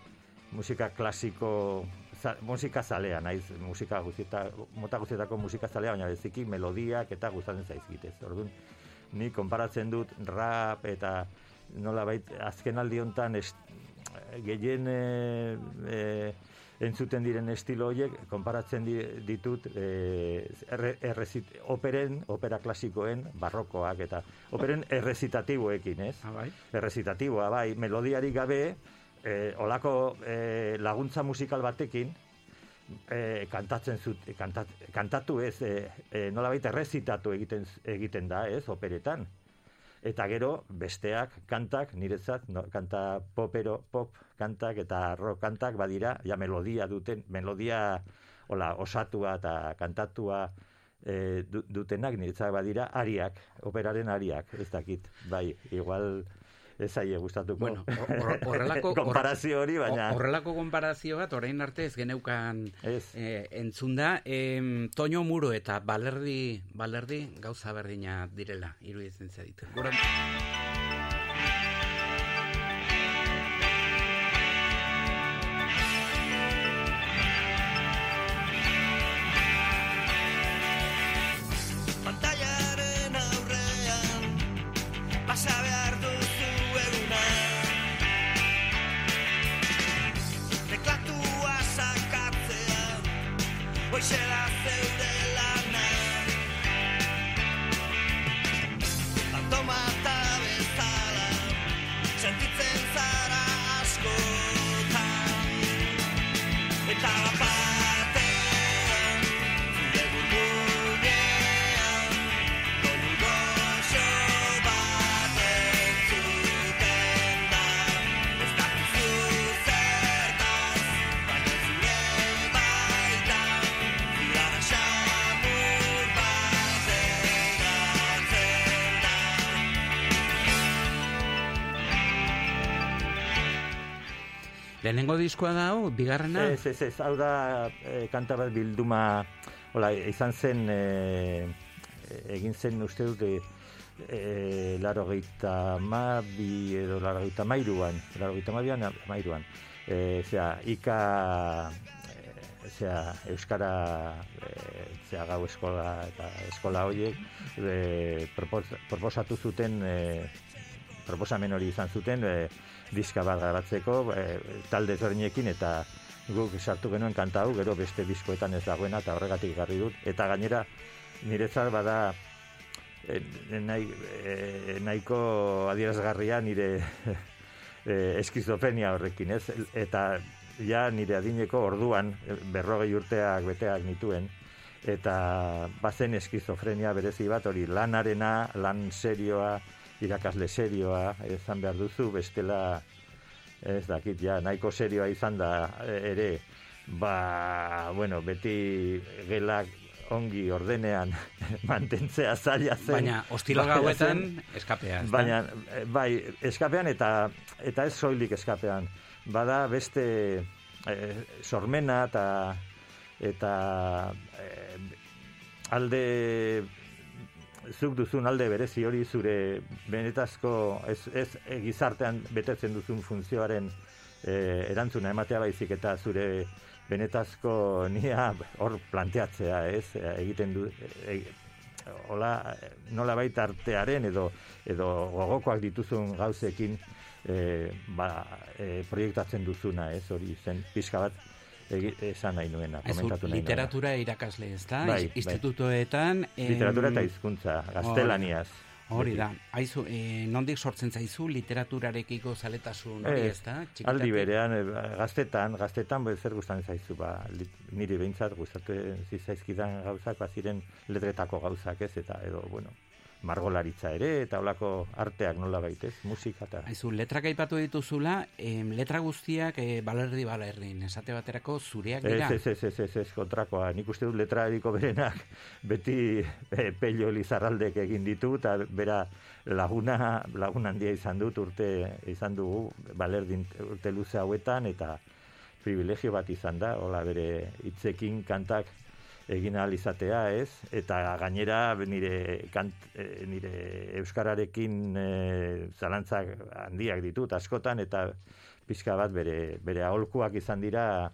musika klasiko, za, musika zalea, naiz, musika guztieta, mota guztietako musika zalea, baina beziki melodiak eta gustatzen zaizkitez. Orduan, ni konparatzen dut rap eta nolabait azken aldi hontan gehien e, e, entzuten diren estilo horiek konparatzen di, ditut e, erre, errezit, operen, opera klasikoen barrokoak eta operen errezitatiboekin, ez? Ah, bai. Errezitatiboa, bai, melodiari gabe e, olako e, laguntza musikal batekin e, kantatzen zut, kantat, kantatu ez, e, e, nolabait errezitatu egiten, egiten da, ez, operetan. Eta gero besteak kantak niretzat no, kanta popero pop kantak eta rock kantak badira ja melodia duten melodia hola osatua eta kantatua e, du- dutenak niretzat badira ariak operaren ariak ez dakit. Bai igual ez zaie gustatuko Bueno, hor- horrelako konparazio hori baina hor- horrelako konparazio bat orain arte ez geneukan eh, entzunda em, Toño Muro eta Balerdi Balerdi gauza berdina direla iruditzen zaitu. Gure diskoa da hau, bigarrena? Ez, ez, ez, hau da e, kanta bat bilduma, hola, izan zen, e, egin zen uste dut, e, e, laro gehieta mabi edo laro gehieta mairuan, laro gehieta mabian, mairuan. E, zera, ika, e, zera, Euskara, e, zera, gau eskola eta eskola horiek, e, propos, proposatu zuten, e, proposamen hori izan zuten, e, diska bat grabatzeko, e, talde ezberdinekin eta guk sartu genuen kanta hau, gero beste diskoetan ez dagoena eta horregatik garri dut. Eta gainera, niretzat bada e, nahi, e, nahiko adierazgarria nire e, eskizofrenia horrekin, ez? Eta ja nire adineko orduan, berrogei urteak beteak nituen, eta bazen eskizofrenia berezi bat hori lanarena, lan serioa, irakasle serioa, ezan behar duzu, bestela ez dakit, ja, nahiko serioa izan da e, ere, ba, bueno, beti gelak ongi ordenean mantentzea zaila zen. Baina, ostilo Baina gauetan, eskapean. ezta? Baina, eh, bai, eskapean eta eta ez soilik eskapean. Bada beste eh, sormena eta eta eh, alde zuk duzun alde berezi hori zure benetazko ez, ez eh, gizartean betetzen duzun funtzioaren eh, erantzuna ematea baizik eta zure benetazko nia hor planteatzea, ez? Egiten du e, hola nola baita artearen edo edo gogokoak dituzun gauzekin e, ba, e, proiektatzen duzuna, ez? Hori zen pixka bat esan nahi nuena, komentatu nahi nuena. literatura irakasle, ez da? Bai, bai. Institutoetan... em, Literatura eta hizkuntza, gaztelaniaz. Hori da. Aizu, e, nondik sortzen zaizu literaturarekiko zaletasun hori, Ez, ez da? aldi berean, eh, gaztetan, gaztetan be, zer gustatzen zaizu, ba, niri behintzat gustatu zitzaizkidan gauzak, ba, ziren letretako gauzak ez, eta edo, bueno, margolaritza ere, eta holako arteak nola baitez, musika eta... Aizu, letrak aipatu dituzula, em, letra guztiak e, balerdi balerdin, esate baterako zureak dira. ez, ez, ez, ez, ez, kontrakoa. Nik uste dut letrariko berenak beti e, pello lizarraldek egin ditu, eta bera laguna, laguna handia izan dut urte izan dugu, balerdin urte luze hauetan, eta privilegio bat izan da, hola bere hitzekin kantak egin ahal izatea, ez? Eta gainera nire, kant, eh, nire euskararekin e, zalantzak handiak ditut askotan eta pixka bat bere bere aholkuak izan dira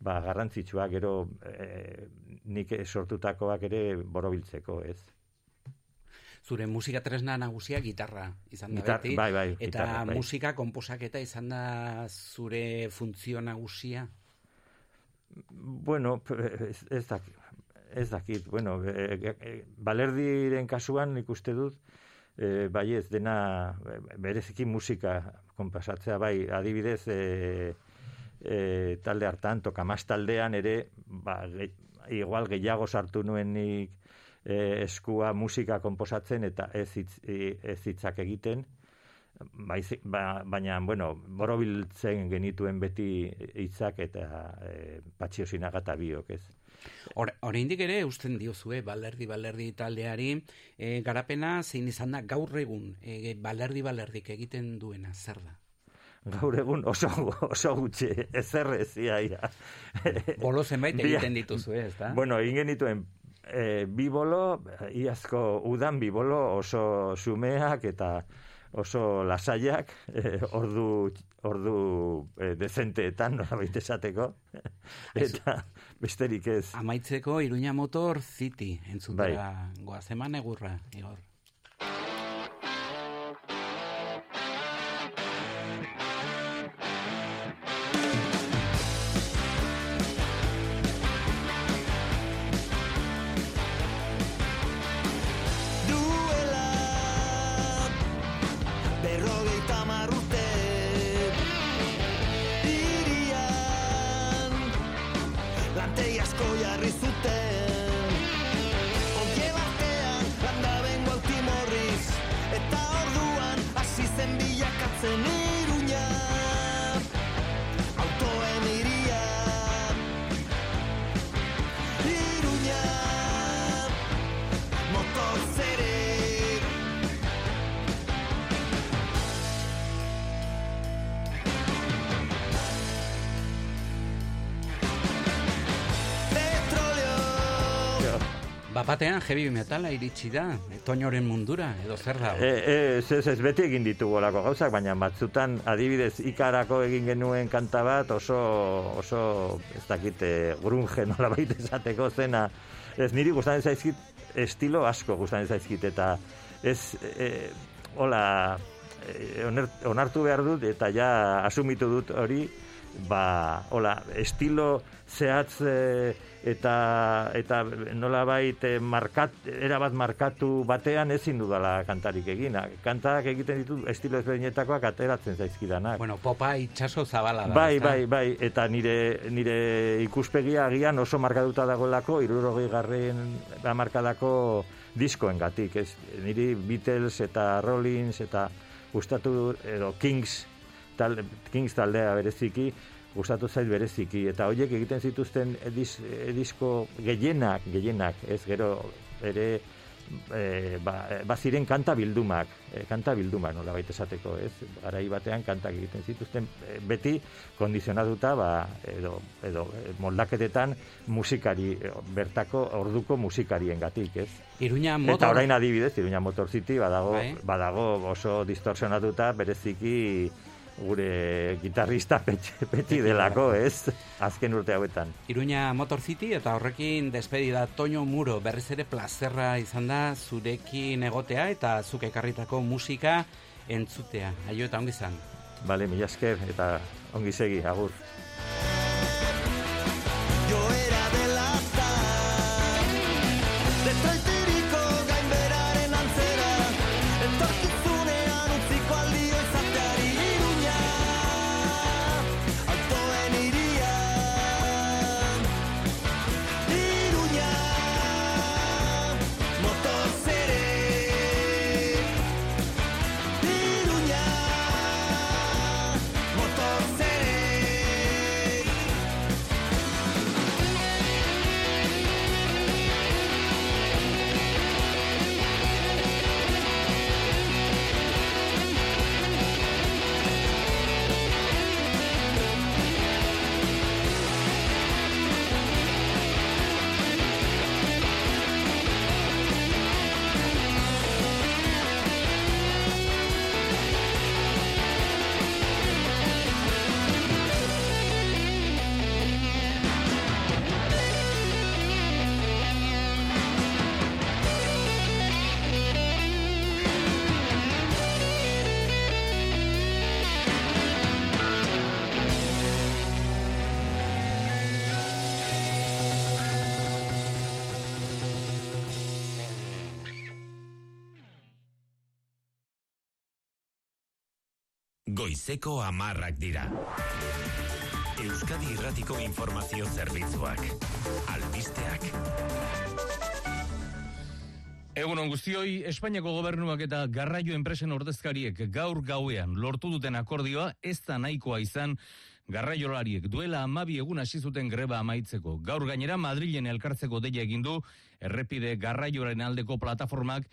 ba garrantzitsuak gero e, nik sortutakoak ere borobiltzeko, ez? Zure musika tresna nagusia gitarra izan da Gitar- beti. bai, bai, eta gitarra, bai. musika konposaketa izan da zure funtzio nagusia. Bueno, ez, ez dakit, ez dakit, bueno, e, e, balerdiren kasuan nik uste dut, e, bai ez dena bereziki musika konpasatzea, bai adibidez e, e, talde hartan, tokamaz taldean ere, ba, ge, igual gehiago sartu nuen nik e, eskua musika konposatzen eta ez, hitz, ez hitzak egiten, Baizi, ba, baina, bueno, borobiltzen genituen beti hitzak eta e, patxio sinaga eta biok, ez? Or, oraindik ere eusten diozue balerdi balerdi taldeari e, garapena zein izan da gaur egun e, balerdi balerdik egiten duena zer da? Gaur egun oso, oso gutxi, ezer ez, ia, ia. Bolo zenbait egiten dituzue, ez da? Bueno, egin genituen e, bi bolo, iazko udan bi bolo oso sumeak eta oso lasaiak, e, ordu, ordu e, dezenteetan, nolabait esateko, eta besterik ez. Amaitzeko Iruña Motor City entzutera Bai. goaz eman egurra, Igor. Bapatean heavy metala iritsi da, toñoren mundura, edo zer da? E, ez, ez, beti egin ditugu olako gauzak, baina batzutan adibidez ikarako egin genuen kanta bat oso, oso ez dakit, e, grunge nola baita esateko zena. Ez niri gustatzen zaizkit estilo asko gustatzen zaizkit eta ez, e, hola, e, onartu behar dut eta ja asumitu dut hori, ba, hola, estilo zehatz eh, eta eta nolabait eh, markat, erabat markatu batean ezin dudala kantarik egin. Kantak egiten ditu estilo ezberdinetakoak ateratzen zaizkidanak. Bueno, popa itxaso zabala da. Bai, bai, bai, eta nire, nire ikuspegia agian oso markatuta dagoelako, irurogei garren markadako diskoengatik, ez? Niri Beatles eta Rollins eta gustatu edo Kings, tal, Kings taldea bereziki, gustatu zait bereziki, eta horiek egiten zituzten ediz, disko gehienak, gehienak, ez gero ere e, ba, baziren kanta bildumak, e, kanta bildumak nola baita esateko, ez? Garai batean kantak egiten zituzten e, beti kondizionatuta ba, edo, edo e, moldaketetan musikari, e, bertako orduko musikariengatik, ez? Iruña Eta motor... orain adibidez, Iruña Motor City badago, Bai. badago oso distorsionatuta bereziki gure gitarrista peti delako, ez? Azken urte hauetan. Iruña Motor City eta horrekin despedida Toño Muro berriz ere plazerra izan da zurekin egotea eta zuk ekarritako musika entzutea. Aio eta ongi izan. Bale, mila esker eta ongi segi, agur. Goizeko amarrak dira. Euskadi Irratiko Informazio Zerbitzuak. Albisteak. Egunon guztioi, Espainiako gobernuak eta garraio enpresen ordezkariek gaur gauean lortu duten akordioa ez da nahikoa izan garraiolariek duela amabi egun hasi zuten greba amaitzeko. Gaur gainera Madrilen elkartzeko deia egin du errepide garraioaren aldeko plataformak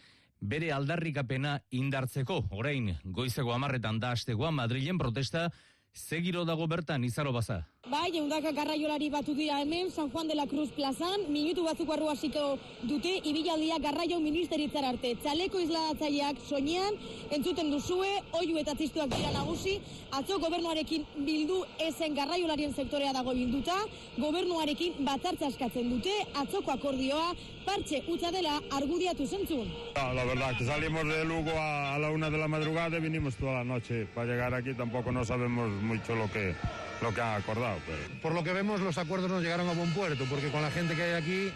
bere aldarrikapena indartzeko. Orain, goizeko amarretan da astegoa Madrilen protesta Zegiro dago bertan, izaro baza. Bai, eundaka garraiolari batu dira hemen, San Juan de la Cruz plazan, minutu batzuk barru hasiko dute, ibilaldia garraio ministeritzar arte. Txaleko isladatzaileak soinean, entzuten duzue, oiu eta txistuak dira nagusi, atzo gobernuarekin bildu ezen garraiolarien sektorea dago bilduta, gobernuarekin batzartza eskatzen dute, atzoko akordioa, partxe utza dela argudiatu zentzun. La verdad, que salimos de Lugo a, a la una de la madrugada vinimos toda la noche. Para llegar aquí tampoco no sabemos mucho lo que, lo que han acordado. Pero... Por lo que vemos, los acuerdos no llegaron a buen puerto, porque con la gente que hay aquí...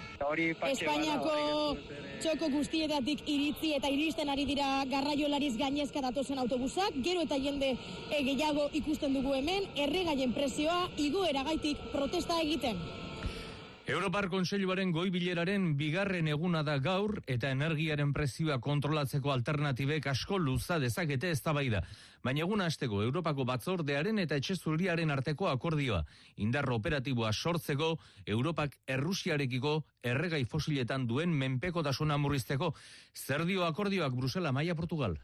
Espainiako txoko guztietatik iritzi eta iristen ari dira garraiolariz gainezka datozen autobusak, gero eta jende e, gehiago ikusten dugu hemen, erregaien presioa igoeragaitik protesta egiten. Europar Kontseiluaren goi bileraren bigarren eguna da gaur eta energiaren prezioa kontrolatzeko alternatibek asko luza dezakete eztabaida. Baina eguna hasteko Europako batzordearen eta etxezurriaren arteko akordioa. Indarro operatiboa sortzeko Europak Errusiarekiko erregai fosiletan duen menpekotasuna murrizteko. Zer dio akordioak Brusela, Maia, Portugal?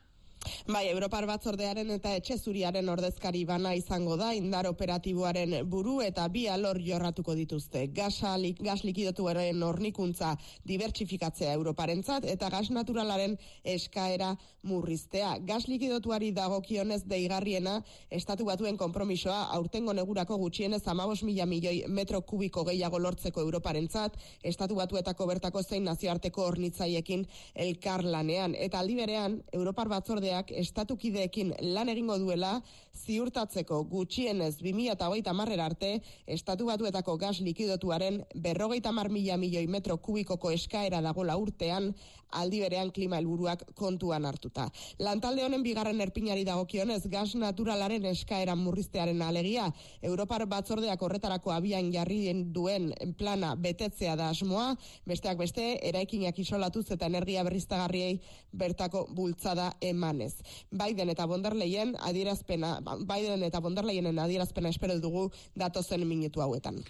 Bai, Europar batzordearen eta etxe zuriaren ordezkari bana izango da indar operatiboaren buru eta bi alor jorratuko dituzte. Gasa, li- gas likidotuaren hornikuntza dibertsifikatzea Europarentzat eta gas naturalaren eskaera murriztea. Gas likidotuari dagokionez deigarriena estatu batuen konpromisoa aurtengo negurako gutxienez 15 mila milioi metro kubiko gehiago lortzeko Europarentzat, estatu batuetako bertako zein nazioarteko hornitzaiekin elkarlanean. Eta aldi berean, Europar batzordeak batzordeak estatukideekin lan egingo duela ziurtatzeko gutxienez 2008 marrera arte estatu batuetako gas likidotuaren berrogeita mar mila milioi metro kubikoko eskaera dagola urtean aldi berean klima helburuak kontuan hartuta. Lantalde honen bigarren erpinari dagokionez gas naturalaren eskaera murriztearen alegia Europar batzordeak horretarako abian jarri duen plana betetzea da asmoa, besteak beste eraikinak isolatuz eta energia berriztagarriei bertako bultzada emanez. Biden eta von der Leyen adierazpena Biden eta von der Leyenen adierazpena espero dugu datozen minutu hauetan.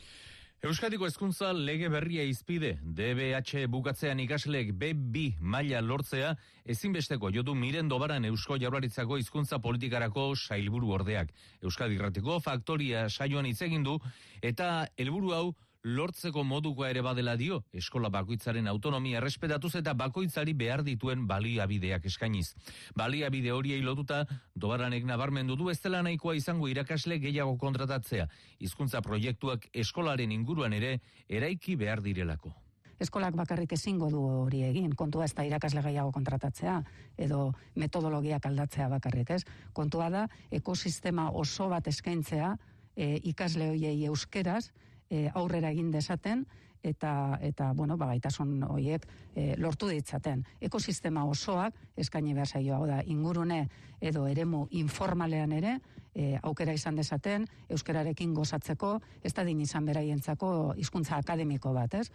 Euskadiko hezkuntza lege berria izpide, DBH bukatzean ikasleek B2 maila lortzea, ezinbesteko jodu miren dobaran Eusko Jaurlaritzako hizkuntza politikarako sailburu ordeak. Euskadi Irratiko faktoria saioan hitz egin du eta helburu hau lortzeko modukoa ere badela dio, eskola bakoitzaren autonomia respetatuz eta bakoitzari behar dituen baliabideak eskainiz. Baliabide horiei lotuta, dobaranek nabarmendu du ez dela nahikoa izango irakasle gehiago kontratatzea, hizkuntza proiektuak eskolaren inguruan ere eraiki behar direlako. eskolak bakarrik ezingo du hori egin, kontua ez da irakasle gehiago kontratatzea, edo metodologiak aldatzea bakarrik, ez? Kontua da, ekosistema oso bat eskaintzea, e, ikasle hoiei euskeraz, e, aurrera egin desaten, eta eta bueno, ba gaitasun hoiek e, lortu ditzaten. Ekosistema osoak eskaini behar zaio hau da ingurune edo eremu informalean ere e, aukera izan desaten euskararekin gozatzeko, ez da din izan beraientzako hizkuntza akademiko bat, ez?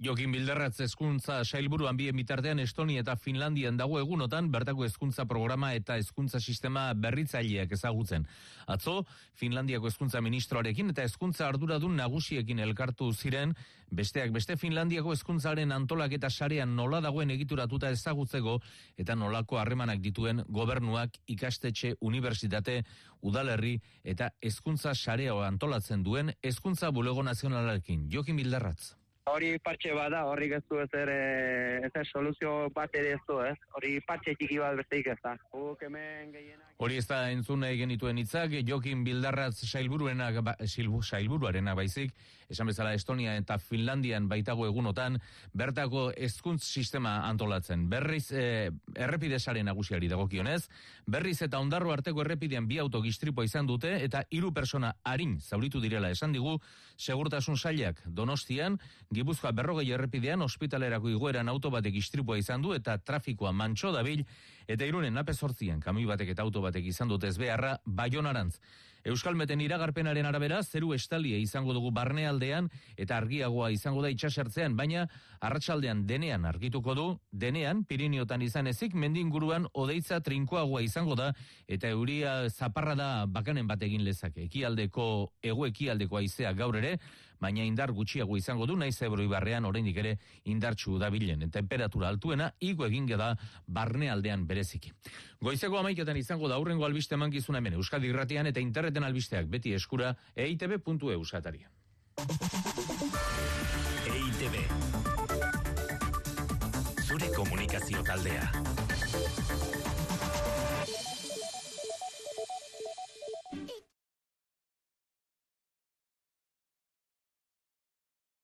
Jokin Bilderratz hezkuntza sailburuan bien bitartean Estonia eta Finlandian dago egunotan bertako hezkuntza programa eta hezkuntza sistema berritzaileak ezagutzen. Atzo, Finlandiako hezkuntza ministroarekin eta hezkuntza arduradun nagusiekin elkartu ziren, besteak beste Finlandiako hezkuntzaren antolaketa sarean nola dagoen egituratuta ezagutzeko eta nolako harremanak dituen gobernuak ikastetxe, unibertsitate, udalerri eta hezkuntza sarea antolatzen duen hezkuntza bulego nazionalarekin. Jokin Bilderratz. Hori partxe bada, horri ez du ezer, eh, ezer soluzio bat ere ez du, ez? Hori partxe txiki bat besteik ez da. Guk hemen gehienak... Hori ez da entzun nahi genituen hitzak, Jokin Bildarratz sailburuena, ba, silbu, sailburuarena baizik, esan bezala Estonia eta Finlandian baitago egunotan, bertako hezkuntz sistema antolatzen. Berriz, eh, errepide nagusiari dagokionez, berriz eta ondarro arteko errepidean bi auto gistripoa izan dute, eta hiru persona harin zauritu direla esan digu, segurtasun sailak donostian, Gipuzkoa berrogei errepidean ospitalerako igoeran auto batek istripua izan du eta trafikoa mantxo dabil eta irunen nape sortzien kami batek eta auto batek izan dute ez beharra baionarantz. Euskalmeten iragarpenaren arabera, zeru estalie izango dugu barnealdean eta argiagoa izango da itxasertzean, baina arratsaldean denean argituko du, denean Piriniotan izan ezik, mendinguruan odeitza trinkoagoa izango da eta euria zaparra da bakanen bat egin lezake. Ekialdeko, ego ekialdeko aizea gaur ere, baina indar gutxiago izango du naiz ebro ibarrean oraindik ere indartsu dabilen temperatura altuena igo eginge da barnealdean bereziki. Goizeko amaiketan izango da aurrengo albiste emankizuna hemen Euskadi Irratian eta interneten albisteak beti eskura E eitb.eu sataria. EITB Zure komunikazio taldea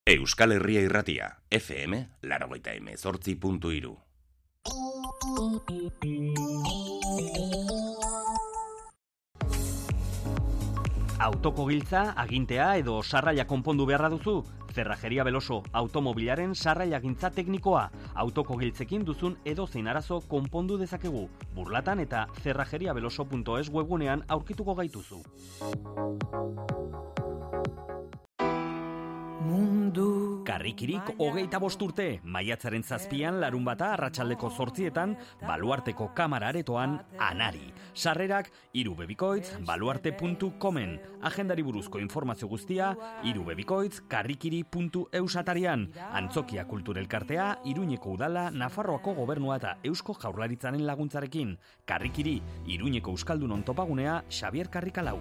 Euskal Herria Irratia, FM, larogeita emezortzi puntu iru. Autoko giltza, agintea edo sarraia konpondu beharra duzu? Zerrajeria Beloso, automobilaren sarraia gintza teknikoa. Autoko giltzekin duzun edo zein arazo konpondu dezakegu. Burlatan eta zerrajeriabeloso.es webgunean aurkituko gaituzu. Mundu Karrikirik hogeita bost urte, maiatzaren zazpian larun bata arratsaldeko zortzietan, baluarteko kamara aretoan anari. Sarrerak irubebikoitz baluarte.comen. Agendari buruzko informazio guztia irubebikoitz karrikiri.eusatarian. Antzokia kulturelkartea, Iruñeko udala, Nafarroako gobernua eta Eusko jaurlaritzaren laguntzarekin. Karrikiri, Iruñeko Euskaldunon topagunea, Xavier Karrikalau.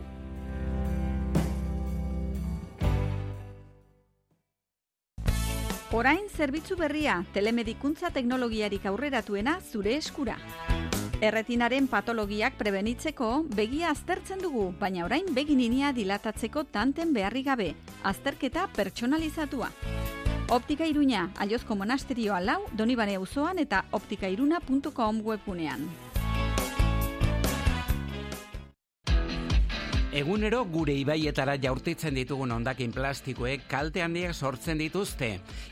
Orain zerbitzu berria, telemedikuntza teknologiarik aurreratuena zure eskura. Erretinaren patologiak prebenitzeko begia aztertzen dugu, baina orain begininia dilatatzeko tanten beharri gabe, azterketa pertsonalizatua. Optika Iruña, Aliozko Monasterioa lau, Donibane auzoan eta optikairuna.com webgunean. Egunero gure ibaietara jaurtitzen ditugun ondakin plastikoek kalte handiak sortzen dituzte.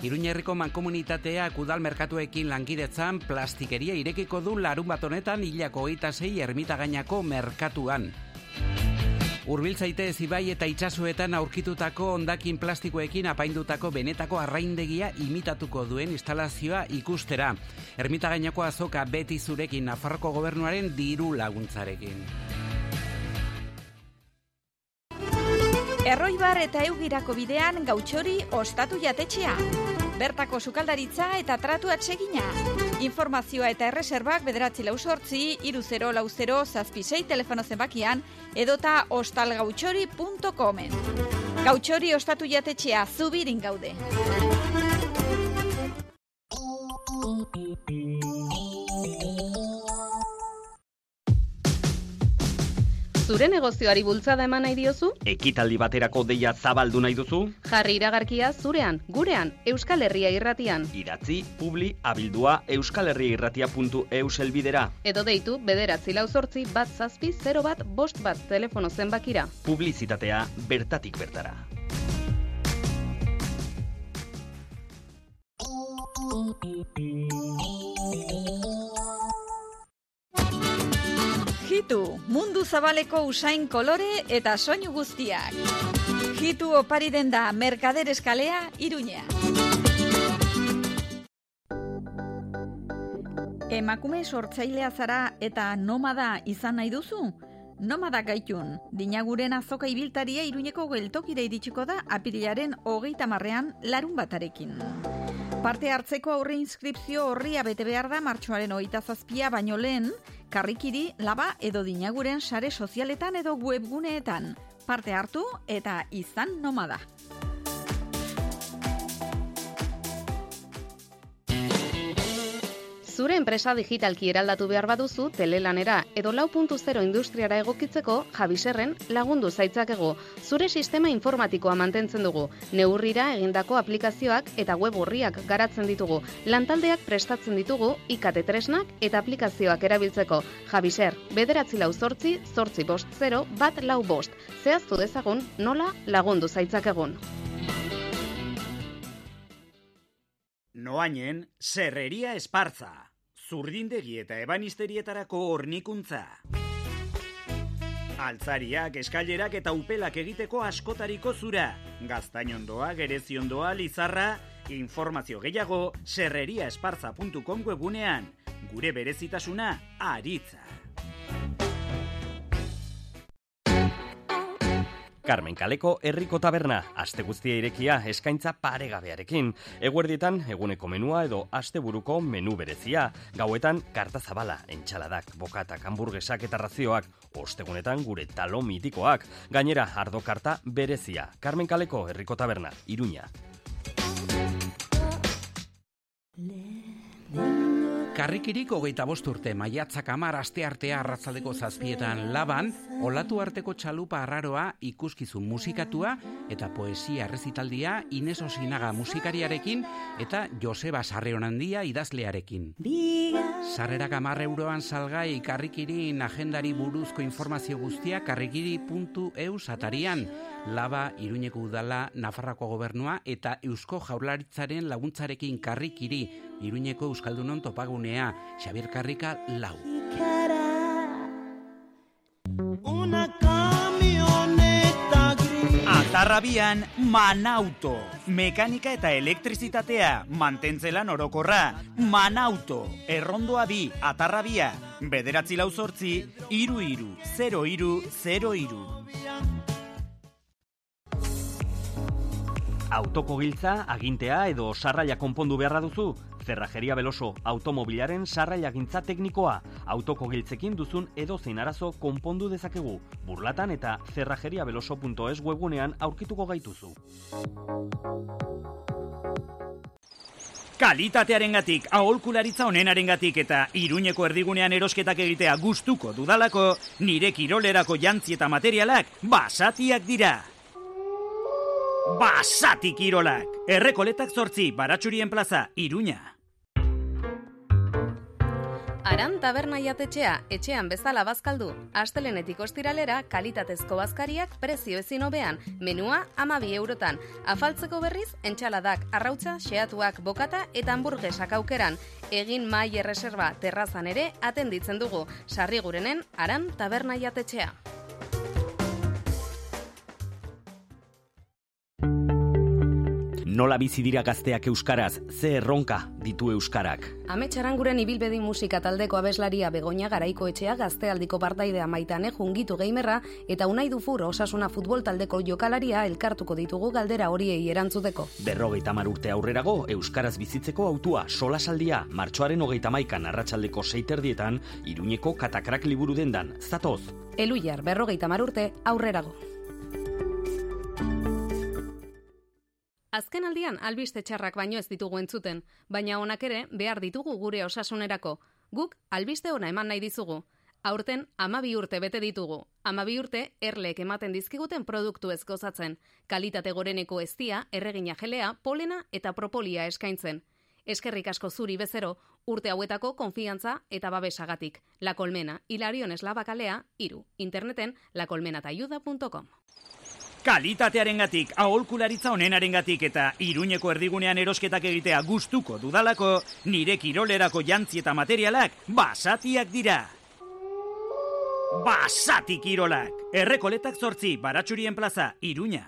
Iruñerriko mankomunitateak udal merkatuekin lankidetzan plastikeria irekiko du larun bat honetan hilako hogeita sei ermitagainako merkatuan. Urbil zaitez ibai eta itsasoetan aurkitutako ondakin plastikoekin apaindutako benetako arraindegia imitatuko duen instalazioa ikustera. Ermitagainako azoka beti zurekin Nafarroko gobernuaren diru laguntzarekin. Erroibar eta eugirako bidean gautxori ostatu jatetxea. Bertako sukaldaritza eta tratu atsegina. Informazioa eta erreserbak bederatzi lau sortzi, iru zero lau zero zazpisei telefono zenbakian, edota ostalgautxori.comen. Gautxori ostatu jatetxea zubirin gaude. Zure negozioari bultzada eman nahi diozu? Ekitaldi baterako deia zabaldu nahi duzu? Jarri iragarkia zurean, gurean, Euskal Herria irratian. Idatzi, publi, abildua, euskalherriairratia.eus elbidera. Edo deitu, bederatzi lau zortzi, bat zazpi, 0 bat, bost bat telefono zenbakira. Publizitatea bertatik bertara. Hitu, mundu zabaleko usain kolore eta soinu guztiak. Hitu opari den da Merkader Eskalea, Iruña. Emakume sortzailea zara eta nomada izan nahi duzu? Nomada gaitun, dinaguren azoka ibiltaria iruñeko geltokira iritsiko da apirilaren hogeita marrean larun batarekin. Parte hartzeko aurre inskripzio horria bete behar da martxoaren hogeita zazpia baino lehen, karrikiri, laba edo dinaguren sare sozialetan edo webguneetan. Parte hartu eta izan nomada. Zure enpresa digitalki eraldatu behar baduzu telelanera edo lau puntu zero industriara egokitzeko Javiserren lagundu zaitzakego. Zure sistema informatikoa mantentzen dugu. Neurrira egindako aplikazioak eta web horriak garatzen ditugu. Lantaldeak prestatzen ditugu ikate tresnak eta aplikazioak erabiltzeko. Javiser, bederatzi lau zortzi, zortzi bost zero, bat lau bost. Zehaztu dezagun nola lagundu zaitzakegun. Noainen, serreria espartza. Zurdindegi eta ebanisterietarako hornikuntza. Altzariak, eskailerak eta upelak egiteko askotariko zura. Gaztainondoa, gereziondoa, lizarra, informazio gehiago serreriaespartza.com webunean. Gure berezitasuna, aritza. Carmen Kaleko herriko taberna, aste guztia irekia eskaintza paregabearekin. Eguerdietan eguneko menua edo asteburuko menu berezia. Gauetan karta zabala, entxaladak, bokatak, hamburguesak eta razioak. Ostegunetan gure talo mitikoak. Gainera, ardo karta berezia. Carmen Kaleko herriko taberna, Iruña. Karrikirik hogeita bost urte maiatzak amar aste artea arratzaldeko zazpietan laban, olatu arteko txalupa arraroa ikuskizun musikatua eta poesia errezitaldia Ines Osinaga musikariarekin eta Joseba Sarreonandia idazlearekin. Sarrerak amar euroan salgai karrikirin agendari buruzko informazio guztia karrikiri.eus atarian. Laba, Iruñeko udala, Nafarrako gobernua eta Eusko Jaurlaritzaren laguntzarekin karrikiri, Iruñeko Euskaldunon topagunea, Xabier Karrika lau. Una. Atarrabian Manauto. Mekanika eta elektrizitatea, mantentzelan orokorra. Manauto. Errondoa bi, atarrabia. Bederatzi lau zortzi, iru iru, zero iru, zero iru. Autoko giltza, agintea edo sarraia konpondu beharra duzu? Zerrajeria Beloso, automobilaren sarraia gintza teknikoa. Autoko giltzekin duzun edo zein arazo konpondu dezakegu. Burlatan eta zerrajeriabeloso.es webgunean aurkituko gaituzu. Kalitatearengatik, aholkularitza onenarengatik eta iruñeko erdigunean erosketak egitea gustuko dudalako, nire kirolerako jantzi eta materialak basatiak dira. Basati kirolak! Errekoletak zortzi, baratxurien plaza, iruña. Aran taberna jatetxea, etxean bezala bazkaldu. Astelenetik ostiralera, kalitatezko bazkariak prezio ezin hobean, menua amabi eurotan. Afaltzeko berriz, entxaladak, arrautza, xeatuak, bokata eta hamburguesak aukeran. Egin mai erreserba terrazan ere atenditzen dugu. Sarri gurenen, aran taberna jatetxea. Nola bizi dira gazteak euskaraz, ze erronka ditu euskarak. Ametxaranguren ibilbedi musika taldeko abeslaria Begoña Garaiko etxea gaztealdiko partaidea maitane jungitu geimerra eta unai dufur osasuna futbol taldeko jokalaria elkartuko ditugu galdera horiei erantzuteko. Berrogeita mar urte aurrerago, euskaraz bizitzeko autua solasaldia, martxoaren hogeita maikan arratsaldeko seiterdietan, iruñeko katakrak liburu dendan, zatoz. Eluiar berrogeita mar urte aurrerago. Azken aldian albiste txarrak baino ez ditugu entzuten, baina honak ere behar ditugu gure osasunerako. Guk albiste ona eman nahi dizugu. Aurten amabi urte bete ditugu. Amabi urte erleek ematen dizkiguten produktu ez gozatzen. Kalitate goreneko eztia, erregina gelea, polena eta propolia eskaintzen. Eskerrik asko zuri bezero, urte hauetako konfiantza eta babesagatik. La Colmena, Hilarion Eslabakalea, iru. Interneten lacolmenatayuda.com. Kalitatearengatik, aholkularitza onenarengatik eta iruñeko erdigunean erosketak egitea gustuko dudalako, nire kirolerako jantzi eta materialak basatiak dira. Basati kirolak! Errekoletak zortzi, baratxurien plaza, iruña.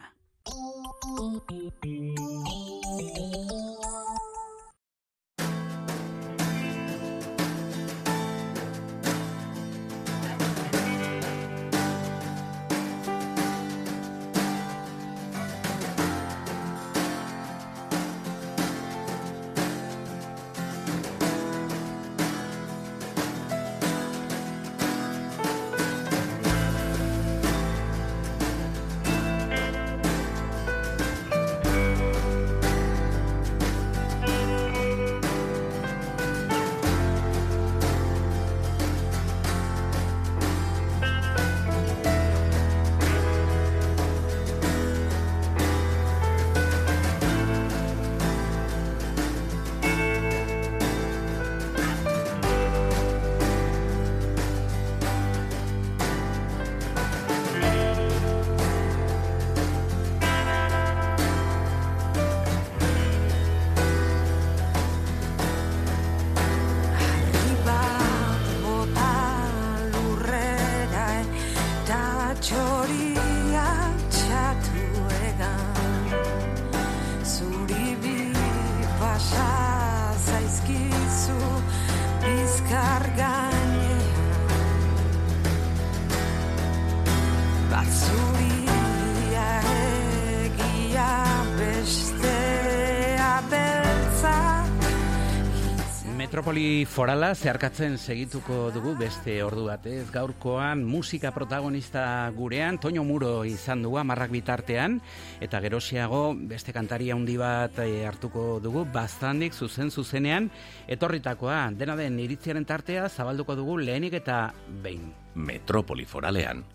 Forala zeharkatzen segituko dugu beste ordu batez. Gaurkoan musika protagonista gurean, Toño Muro izan dugu amarrak bitartean, eta gerosiago beste kantaria handi bat eh, hartuko dugu, baztandik zuzen zuzenean, etorritakoa, dena den iritziaren tartea zabalduko dugu lehenik eta behin. Metropoli foralean,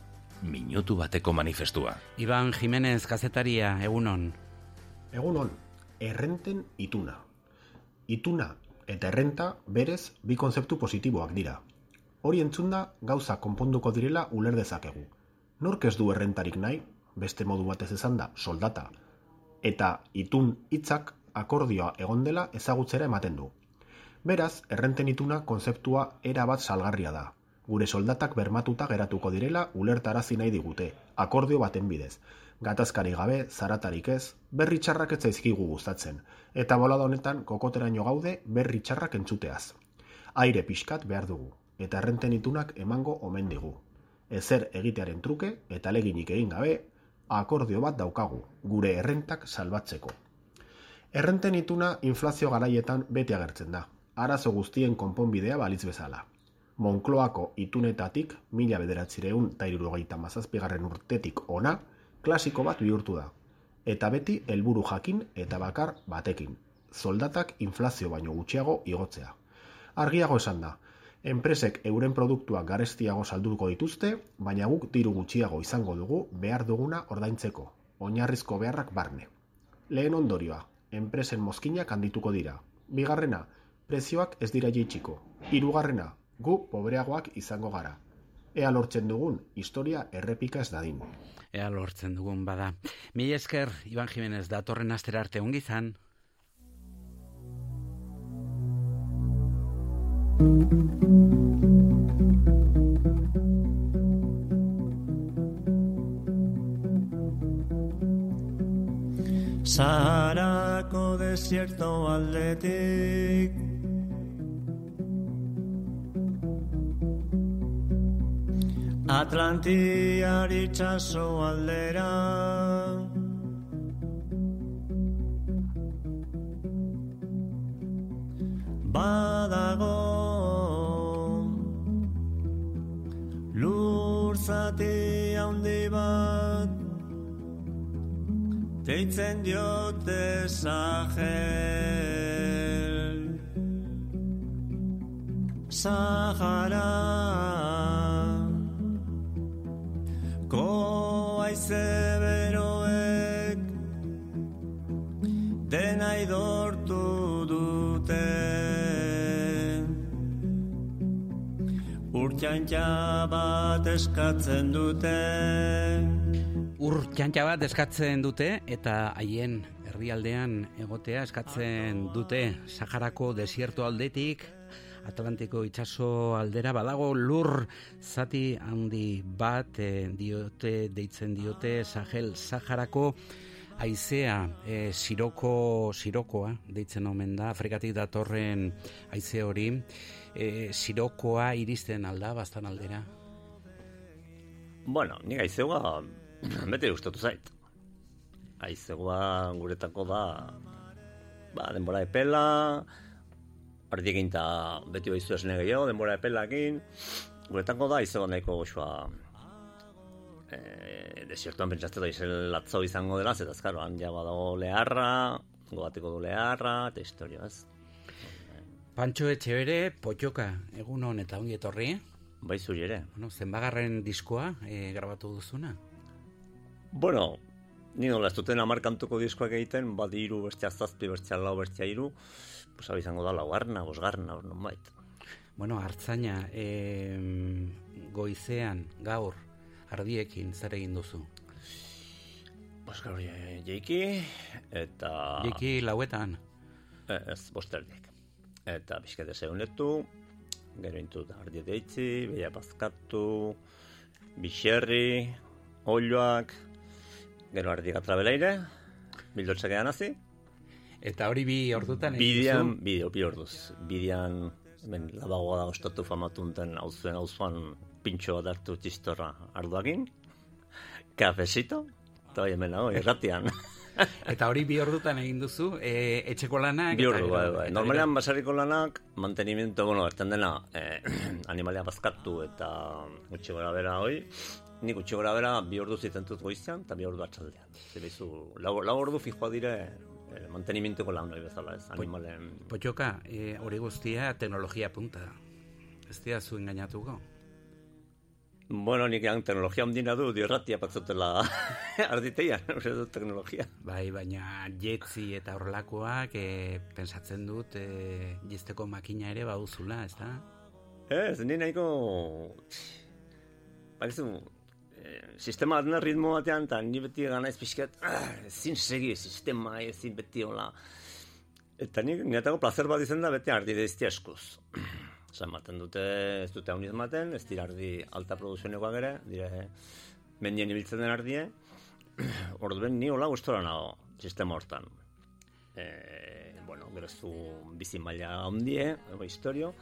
minutu bateko manifestua. Iban Jimenez kazetaria, egunon. Egunon, errenten ituna. Ituna eta errenta berez bi konzeptu positiboak dira. Hori entzunda gauza konponduko direla uler dezakegu. Nork ez du errentarik nahi, beste modu batez esan da, soldata. Eta itun hitzak akordioa egon dela ezagutzera ematen du. Beraz, errenten ituna konzeptua era bat salgarria da. Gure soldatak bermatuta geratuko direla ulertarazi nahi digute, akordio baten bidez. Gatazkari gabe, zaratarik ez, berri txarrak ez zaizkigu gustatzen, eta bolada honetan kokoteraino gaude berri txarrak entzuteaz. Aire pixkat behar dugu, eta errenten itunak emango omen digu. Ezer egitearen truke eta leginik egin gabe, akordio bat daukagu, gure errentak salbatzeko. Errenten ituna inflazio garaietan beti agertzen da, arazo guztien konponbidea balitz bezala. Monkloako itunetatik mila bederatzireun eta irurogeita mazazpigarren urtetik ona, klasiko bat bihurtu da. Eta beti helburu jakin eta bakar batekin. Soldatak inflazio baino gutxiago igotzea. Argiago esan da, enpresek euren produktuak garestiago salduko dituzte, baina guk diru gutxiago izango dugu behar duguna ordaintzeko, oinarrizko beharrak barne. Lehen ondorioa, enpresen mozkinak handituko dira. Bigarrena, prezioak ez dira jeitsiko. Hirugarrena, Gu pobreagoak izango gara. Ea lortzen dugun historia errepika ez dadin. Ea lortzen dugun bada. Mi esker, Iban Jimenez, datorren astera arte ongi izan. Saharako desierto aldetik Atlantiar itxaso aldera. Badago Lur zati handi bat. Deitzen diote Sahel. Sahara Ko aize beroek Dena idortu dute. Urtxantxa bat eskatzen dute. Ur txantxa bat eskatzen dute eta haien herrialdean egotea eskatzen dute Saharako desierto aldetik Atlantiko itsaso aldera badago lur zati handi bat eh, diote deitzen diote Sahel Saharako haizea e, siroko sirokoa deitzen omen da. Afrikatik datorren haize hori e, sirokoa iristen alda bastan aldera? Bueno, nik aizegoa bete gustatu zait. Aizegoa guretako da ba, denbora epela, ardiekin eta beti baizu esne gehiago, denbora epelakin, guretako da aizegoa nahiko goxua e, desiertuan pentsatzen da latzo izango dela, zeta azkaro, han ja badago leharra, gobateko du leharra, eta historia, ez? Pantxo Etxebere, potxoka, egun hon eta ongi etorri. Bai zuri ere. Bueno, zenbagarren diskoa e, grabatu duzuna. Bueno, ni nola ez duten amar kantuko diskoak egiten, bat hiru bestia zazpi, bestia lau, bestia hiru, pues hau izango da laugarna, bosgarna, hor nonbait. Bueno, hartzaina, e, goizean, gaur, ardiekin zer egin duzu? Pues gaur eh, jeiki, eta... Jeiki lauetan? Eh, Ez, bosterdik. Eta bizkete zeunetu, gero intut ardi deitzi, beia bazkatu, bixerri, oiloak, gero ardi gatrabeleire, bildotxak edan hazi. Eta hori bi ordutan Bidean, bideo, bi orduz. Bidean, ben, labagoa da ostatu famatunten auzuen auzuan pintxo bat hartu txistorra arduakin, kafesito, eta hori hemen nago, irratian. Eta hori bi ordutan egin duzu, e, etxeko lanak... Bi ordu, bai, bai. Normalean basarriko lanak, mantenimiento, bueno, erten dena, eh, animalia bazkatu eta gutxi gora bera hoi, nik gutxi gora bera bi ordu zitentut goizean eta bi ordu atxaldean. Zebizu, lau, lau ordu fijoa dire eh, mantenimientoko lan hori bezala, ez, animalen... Potxoka, e, hori guztia teknologia punta. Ez dira zu engainatuko. Bueno, nik han teknologia ondina du, dirratia patzutela arditeian, uste dut teknologia. Bai, baina jetzi eta horrelakoak e, pensatzen dut e, jisteko makina ere baduzula, ez da? Ez, ni nahiko... Baizu, eh, sistema bat den ritmo batean, eta ni beti gana ez pixkat, ah, ezin segi sistema, ezin beti hola. Eta ni niatako placer bat izan da beti ardi deizti eskuz. Osa, ematen dute, ez dute hauniz ematen, ez dira ardi alta produzionekoak ere, dire mendien ibiltzen den ardie. Orduen ni hola gustora nago, sistema hortan. E, bueno, gero ez du bizi maila ego historio,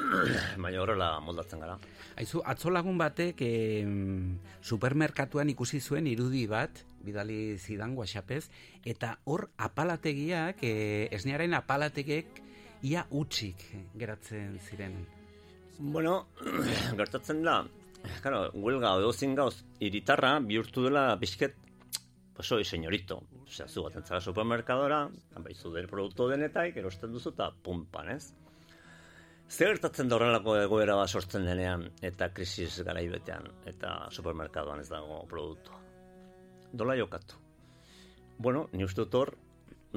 baina horrela moldatzen gara. Aizu, atzo lagun batek e, supermerkatuan ikusi zuen irudi bat, bidali zidan WhatsAppez, eta hor apalategiak, e, esnearen apalategek ia utxik geratzen ziren. Bueno, gertatzen da, claro, huelga edo zin gauz, iritarra bihurtu dela bizket, soy señorito. Osea, zu baten zara supermerkadora, baizu del produktu denetaik, erosten duzu eta pumpan, ez? Zer gertatzen da horrelako egoera bat sortzen denean eta krisis garaibetean eta supermerkadoan ez dago produktua. Dola jokatu. Bueno, ni uste dut hor,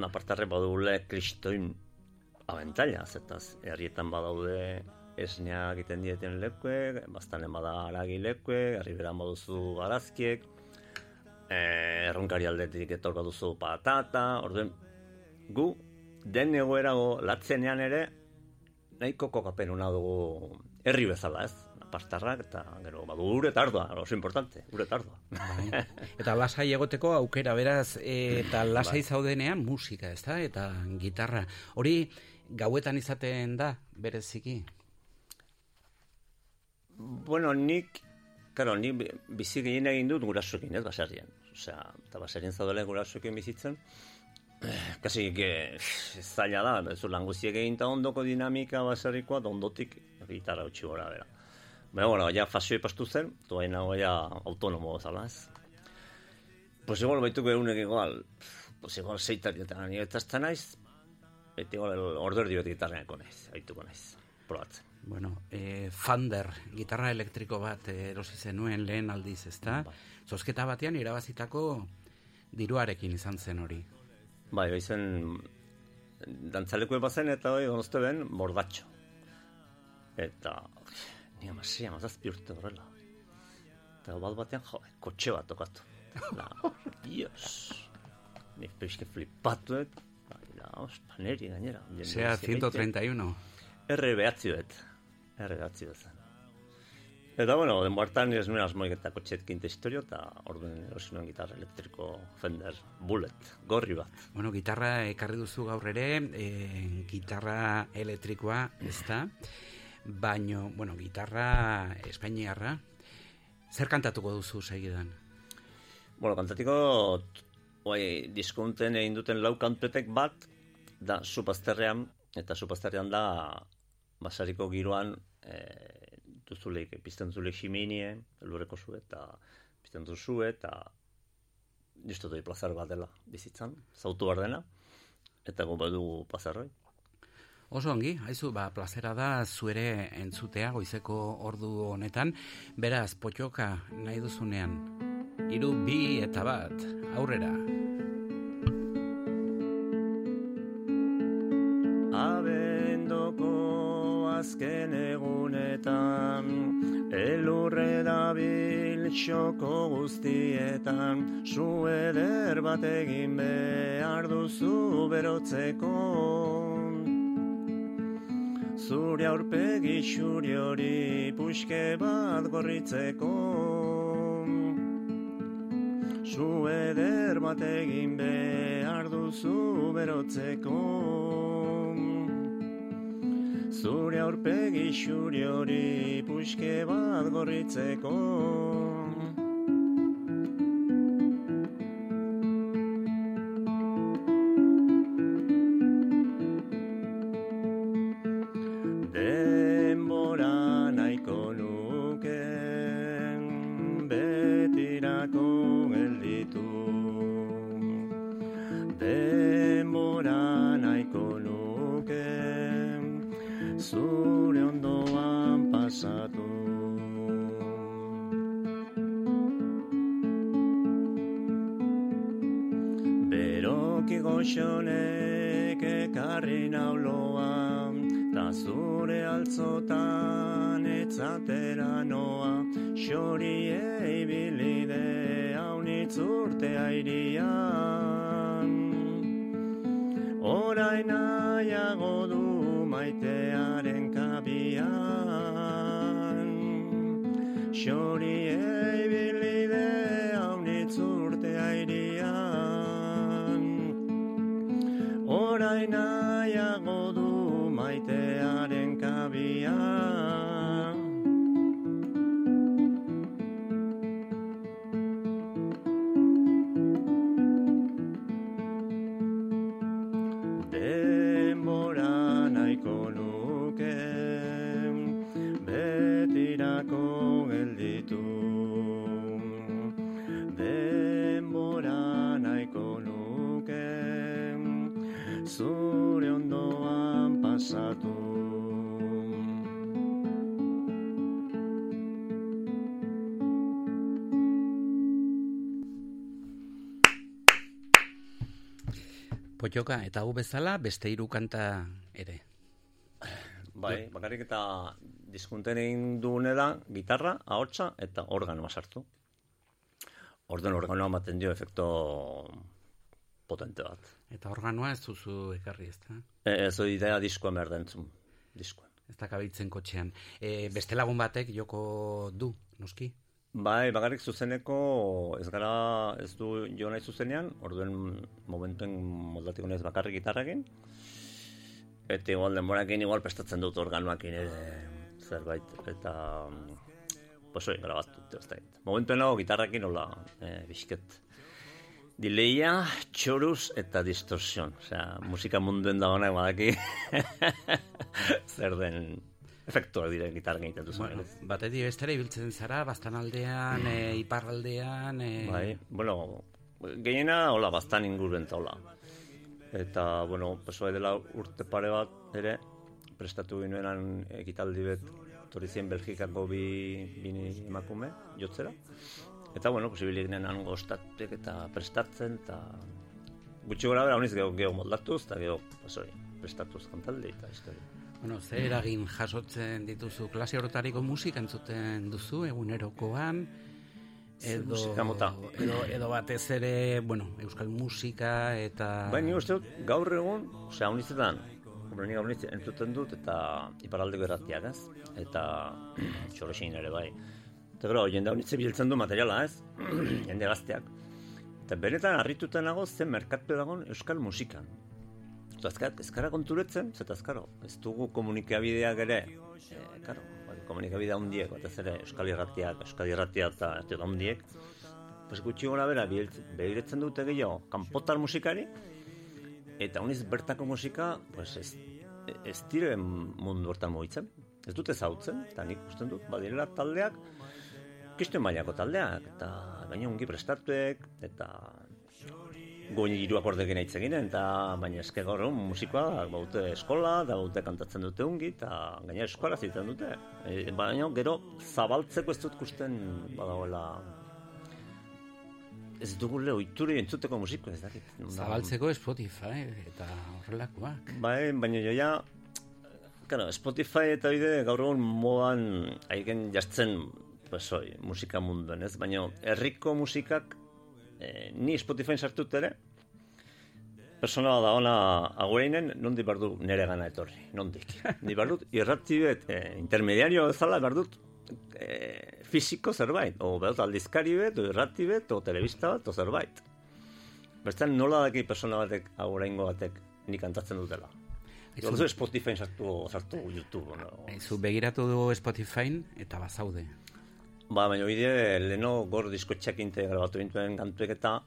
napartarre badule kristoin abentaila, zetaz, herrietan badaude esnea egiten dieten lekuek, baztan emada aragi lekuek, arribera moduzu garazkiek, eh, erronkari aldetik etorko duzu patata, orduen gu den egoerago latzenean ere nahiko kokapenuna dugu herri bezala, ez? Pastarrak eta gero badu ure eta ardua, oso importante, ure eta ardua. Bai. Eta lasai egoteko aukera beraz e, eta lasai Bai. zaudenean musika, ezta? Eta gitarra. Hori gauetan izaten da bereziki. Bueno, nik, claro, ni bi- bizi gehien egin dut gurasoekin, ez, baserrian. Osea, eta baserrian zaudela gurasoekin bizitzen, eh, kasi que zaila da, bezu lan guztiek egin eta ondoko dinamika baserrikoa, da ondotik gitarra utxi gora bera. Baina, bueno, ja fasio pastu zen, toa nago ja autonomo zala, ez. Pues igual baituko egunek igual, pues igual seitarietan, nire eta ez da naiz, beti igual orderdi beti gitarreako naiz, haituko naiz, probatzen. Bueno, e, Fander, gitarra elektriko bat eh, erosi zenuen lehen aldiz, ezta? Zozketa batean irabazitako diruarekin izan zen hori. Bai, bai zen dantzalekue bazen eta hori donoste ben bordatxo. Eta, ni amasia, mazazpi urte horrela. Eta bat batean, jo, kotxe bat tokatu. Da, dios. Ni peixke flipatuet. Bai, da, ospaneri gainera. Jende Sea guztiak egite. 131. R behatzi bet. R behatzi bet. Eta, bueno, den hartan ez nuen asmoik eta kotxetkin te historio, eta orduen erosi gitarra elektriko Fender Bullet, gorri bat. Bueno, gitarra ekarri duzu gaur ere, e, gitarra elektrikoa, ezta? Baino, bueno, gitarra espainiarra, zer kantatuko duzu segidan? Bueno, kantatiko oi, diskonten egin duten lau kantuetek bat da supazterrean, eta supazterrean da basariko giroan e, duzuleik, pizten duzuleik ximinie, elurreko zu eta pizten duzu eta justu doi plazar bat dela bizitzan, zautu behar dena, eta gu badugu plazarroi. Oso ongi, haizu, ba, plazera da zuere entzutea goizeko ordu honetan, beraz, potxoka nahi duzunean, hiru bi eta bat, aurrera. Azken egunetan. Elurre dabil txoko guztietan. Eder bat egin behar duzu berotzeko. Zure aurpegi xuri hori puxke bat gorritzeko. Zu eder bat egin behar duzu berotzeko Zure aurpegi xuri hori puxke bat gorritzeko Nahiko nuke betirako gelditu. Denbora nahiko nuke zure ondoan pasatu. Potxoka, eta hau bezala beste hiru kanta ere. Bai, bakarrik eta diskunten egin dugune da, gitarra, ahotsa eta organoa sartu. Orden organoa ematen dio efekto potente bat. Eta organoa ez duzu ekarri, ez da? E, ez hori idea diskoan behar da entzun. Diskoan. Ez da kabitzen kotxean. E, beste lagun batek joko du, noski? Bai, bakarrik zuzeneko ez gara ez du jo nahi zuzenean, orduen momentuen moldatiko naiz bakarrik gitarrakin. Eta igual denborakin igual prestatzen dut organoakin ere zerbait eta pues hori grabatu ez dakit. Momentuen nago gitarrakin hola e, bisket Dileia, txoruz eta distorsion. Osea, musika munduen da honak badaki zer den efektuak diren gitarra egiten duzu. Bueno, batetik bestera ibiltzen zara, bastan aldean, e, iparraldean... E... Bai, bueno, gehiena, hola, bastan inguruen eta hola. Eta, bueno, pesoa dela urte pare bat ere, prestatu ginuenan ekitaldi bet, torizien Belgikako bi, bini emakume, jotzera. Eta, bueno, posibilik nenan gostatek eta prestatzen, eta gutxi gora bera, honiz geho, geho moldatuz, eta geho, pues hori, prestatuz kantaldi eta historia. Bueno, ze eragin jasotzen dituzu klase horretariko musika entzuten duzu egunerokoan edo, musika mota? edo, edo batez ere, bueno, euskal musika eta... Bai, ni uste dut, gaur egun, osea, honizetan, hombre, ni gaur entzuten dut, eta iparraldeko erratiak, ez? Eta txorrexin ere, bai. Eta gero, jende honitze biltzen du materiala, ez? jende gazteak. Eta benetan harrituta nago zen merkatu dagoen euskal musikan. Eta ezkara konturetzen, zeta azkaro, ez dugu komunikabideak ere, e, karo, komunikabidea hundiek, batez ere euskal irratiak, euskal irratiak eta eta hundiek, pues gutxi gora bera begiratzen dute gehiago kanpotar musikari, eta honiz bertako musika, pues ez, ez dire mundu hortan mugitzen. Ez dute zautzen, eta nik usten dut, badirela taldeak, kisten mailako taldeak, eta baina ongi prestatuek, eta goin hiru akordekin hitz eginen, eta baina eske gaur musikoa baute eskola, da baute kantatzen dute ongi, eta gaina eskola zitzen dute. E, baina gero zabaltzeko ez dut kusten badagoela ez dugule oituri entzuteko musiko, ez dakit. Zabaltzeko Spotify eta horrelakoak. Bai, baina jo ja, claro, Spotify eta bide gaur egun modan aigen jartzen pues hoi, musika munduan, ez? Baina herriko musikak eh, ni Spotify sartut ere persona da ona agureinen nondi behar du nere gana etorri, nondik. Ni behar dut irrati bet, eh, intermediario bezala behar dut eh, fisiko zerbait, o behar dut aldizkari bet, o irrati bet, o telebista bat, o zerbait. Bestan nola daki persona batek agureingo batek ni kantatzen dutela. Aizu- Aizu Spotify sartu, sartu YouTube, no? Zu begiratu du Spotify eta bazaude. Ba, baina hori die, leno gor diskotxeak inte grabatu bintuen kantuek eta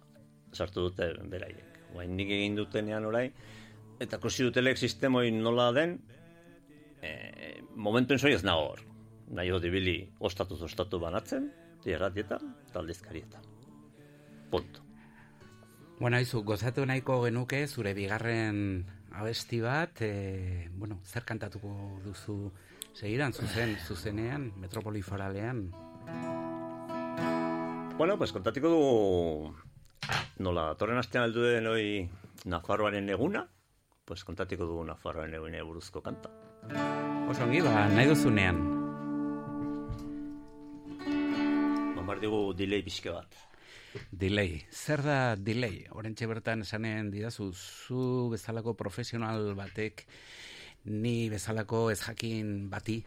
sartu dute beraiek. Baina nik egin dutenean orai, eta kosi dutelek sistemoi nola den, e, momentuen zoi ez nago hor. Nahi dut ibili ostatuz ostatu banatzen, erratietan, eta aldizkarietan. Punto. Bueno, izu, gozatu nahiko genuke zure bigarren abesti bat, e, bueno, zer kantatuko duzu segidan, zuzen, zuzenean, metropoli foralean. Bueno, pues kontatiko du nola, torren astean aldu den hoi Nafarroaren eguna, pues kontatiko du Nafarroaren egune buruzko kanta. Oso ongi, ba, nahi duzunean. Mamar digu delay pixke bat. Delay. Zer da delay? Horentxe bertan esanen didazu, zu bezalako profesional batek, ni bezalako ez jakin bati,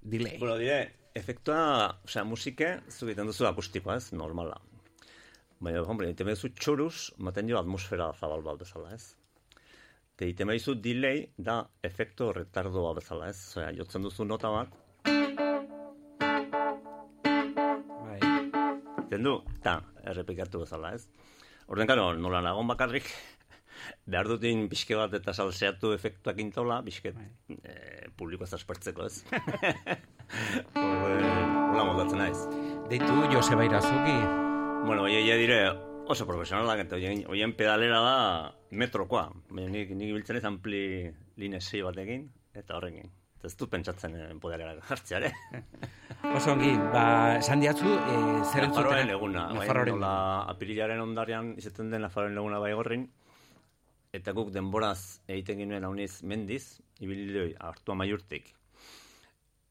delay. Bueno, dire, efektua, osea, musike, zu egiten duzu akustikoa, ez, normala. Baina, hombre, egiten duzu txoruz, maten dio atmosfera zabal bat bezala, ez. Te egiten duzu delay, da efekto retardoa bezala, ez. Osea, jotzen duzu nota bat, Bai. egiten du, ta, errepikatu bezala, ez. Orden, karo, nola nagon bakarrik, behar dutin pixke bat eta salseatu efektuak intola, pixke eh, publiko ez aspertzeko, ez. Hola moldatzen naiz. Deitu Joseba Irazuki. Bueno, oie, dire, oso profesionalak, eta oien, oien pedalera da metrokoa. Baina nik, nik biltzen ez ampli linesei batekin, eta horrekin. Ez dut pentsatzen eh, poderera jartzea, ere. Oso ongi, ba, esan diatzu, e, zer entzutera- eguna, bai, Nafarroaren nola apirilaren ondarrian izaten den Nafarroaren eguna bai gorrin, eta guk denboraz egiten ginuen hauniz mendiz, ibilidoi hartu amaiurtik.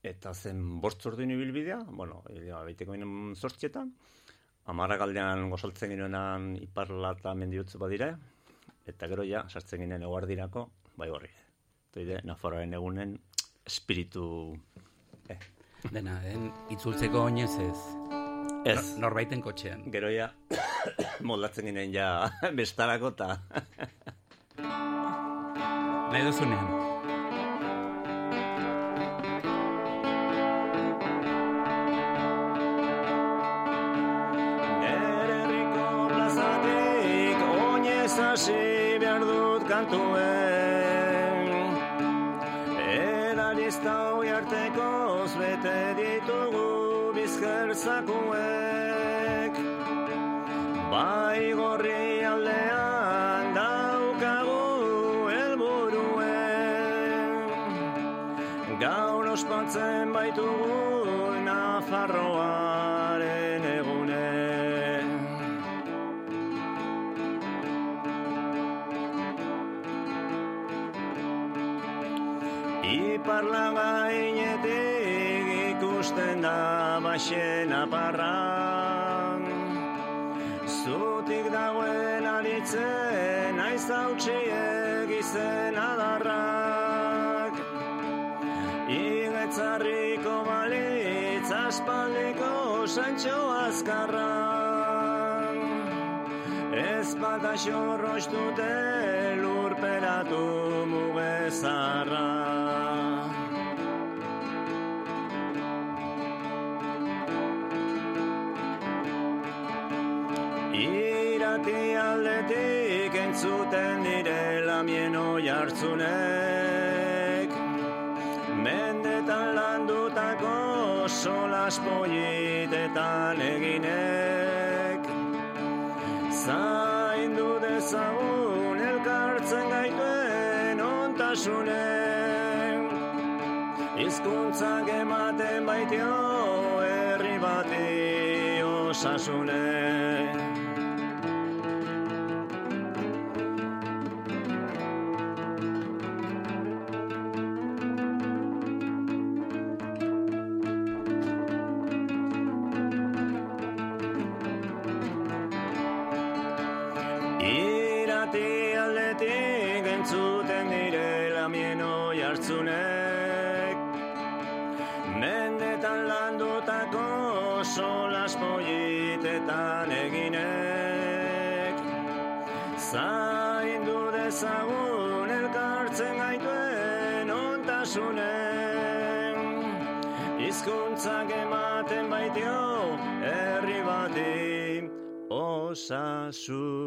Eta zen bortz orduin ibilbidea, bueno, ja, baiteko ginen zortzietan, amarrak aldean gozaltzen ginenan iparla eta mendiutzu badire, eta gero ja, sartzen ginen eguardirako, bai horri. Toide, Nafarroaren egunen espiritu... Eh. Dena, den, itzultzeko oinez ez. Ez. Nor- Norbaiten kotxean. Gero ja, moldatzen ginen ja bestarako eta... Plazatik oinez hasi behar dut kantuen. Erarista hoi ditugu ospatzen baitugu Nafarroaren egune. Iparla gainetik ikusten da baxen aparra Zutik dagoen aritzen aiz hautsiek izen santxo azkarra Ez bata xorroz dute lurperatu mugezarra Irati aldetik entzuten direla mieno jartzunek solas politetan eginek. Zaindu dezagun elkartzen gaituen ontasunen. Hizkuntzak ematen baitio herri bati osasunen dezagun elkartzen gaituen ontasunen Hizkuntzak ematen baitio herri bati osasunen.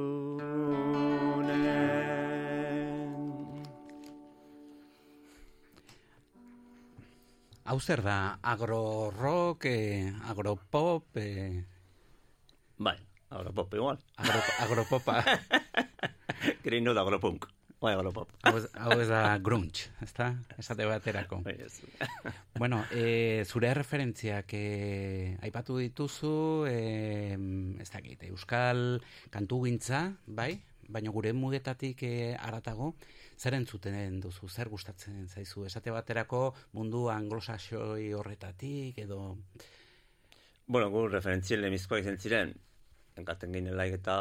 Hau zer da, agro-rock, eh, agropop, eh, Bai, agropop igual. Agro, agropopa. Greinu da agropunk. Bai, agropop. hau, ez, hau ez da grunge, ezta? Esate baterako. Bai, bueno, e, zure referentziak e, aipatu dituzu, e, ez dakit, euskal kantugintza, bai? Baina gure mugetatik e, aratago, zer entzuten duzu, zer gustatzen zaizu? Esate baterako mundu anglosaxoi horretatik, edo... Bueno, gu referentzien lemizkoak izan ziren, enkaten ginelaik eta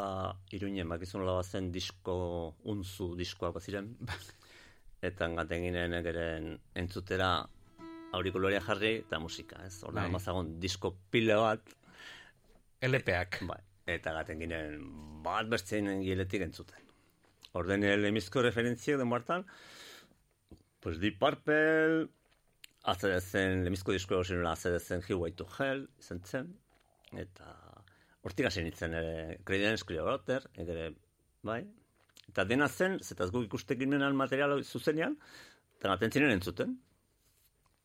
iruinen bakizun zen disko, unzu diskoak baziren. eta enkaten ginen egeren entzutera aurikoloria jarri eta musika, ez? Horda, Bai. mazagon disko pile bat. LP-ak. Bai, eta gaten ginen bat bertzen giletik entzuten. Orden lemizko referentziak den hartan, pues Deep Purple, azedezen, lemizko disko egosinula azedezen Highway to Hell, izan zen, eta hortik hasi nintzen ere, Creedence Clearwater, ere, bai, eta dena zen, zetaz guk ikustekin ginen material hau zuzenean, eta gaten ziren entzuten,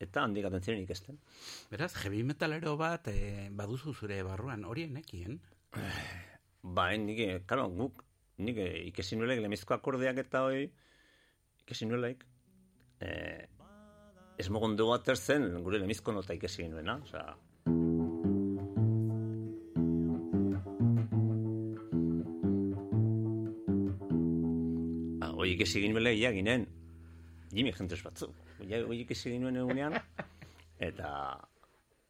eta handik gaten ziren ikesten. Beraz, heavy metalero bat e, baduzu zure barruan, hori enekien? Bai, nik, eh, karo, guk, nik eh, ikesi nuelek lemizko akordeak eta hoi, ikesi nuelek, eh, ez mogon dugu aterzen gure lemizko nota ikesi nuena, osea, Ah, hoi ikesi ginuen ia ginen, Jimi Hendrix batzu. Hoi hoi ikesi ginuen egunean, Eta,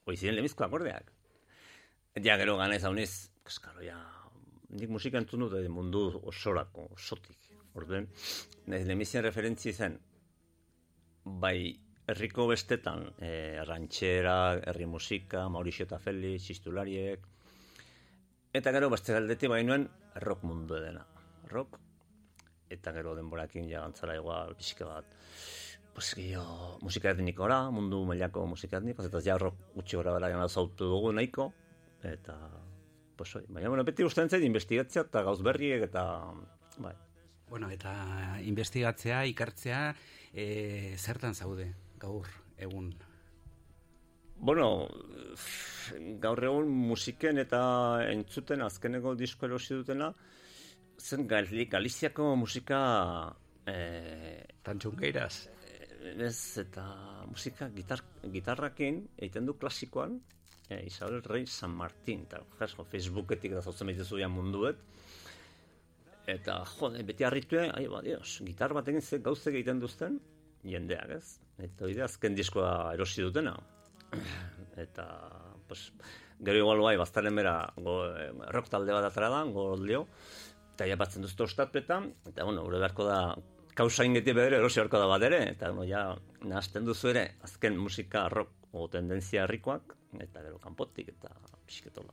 hoi ziren lemizko akordeak. Ja, gero gana ez hauniz, kaskaro, ja, nik musika entzun dut mundu osorako, osotik. Orduen, nahi lemizien referentzi zen, bai, herriko bestetan, eh, rantxera, herri musika, Mauricio eta Felix, txistulariek, eta gero, beste galdeti bai nuen, rock mundu edena. Rock, eta gero denborakin ja gantzara igual, pixka bat, pues gehiago musika etnikora, mundu mailako musika etniko, eta ja rock gutxi gora bera gana zautu dugu nahiko, eta, pues oi, baina, bueno, beti ustean zait investigatzea eta gauz berriek eta, bai. Bueno, eta investigatzea, ikartzea, e, zertan zaude gaur egun? Bueno, gaur egun musiken eta entzuten azkeneko disko erosi dutena, zen Gali- Galiziako musika... Eh, Tantxungeiraz? Ez, eta musika gitar, gitarrakin egiten du klasikoan, eh, Isabel Rey San Martín, eta jasko, Facebooketik da zautzen behitezu ja munduet, eta jode, beti harritue, ai, ba, dios, gitar bat egin ze gauzek egiten duzten, jendeak, ez? Eta hori azken diskoa erosi dutena. eta, pues, gero igual bai, baztaren bera, go, eh, rock talde bat atara da, goldeo, eta ja batzen duzte ostatpetan, eta, bueno, gure beharko da, kausa ingeti bedere erosi beharko da bat ere, eta, bueno, ja, nahazten duzu ere, azken musika rock o tendenzia herrikoak, eta gero kanpotik, eta pixketola.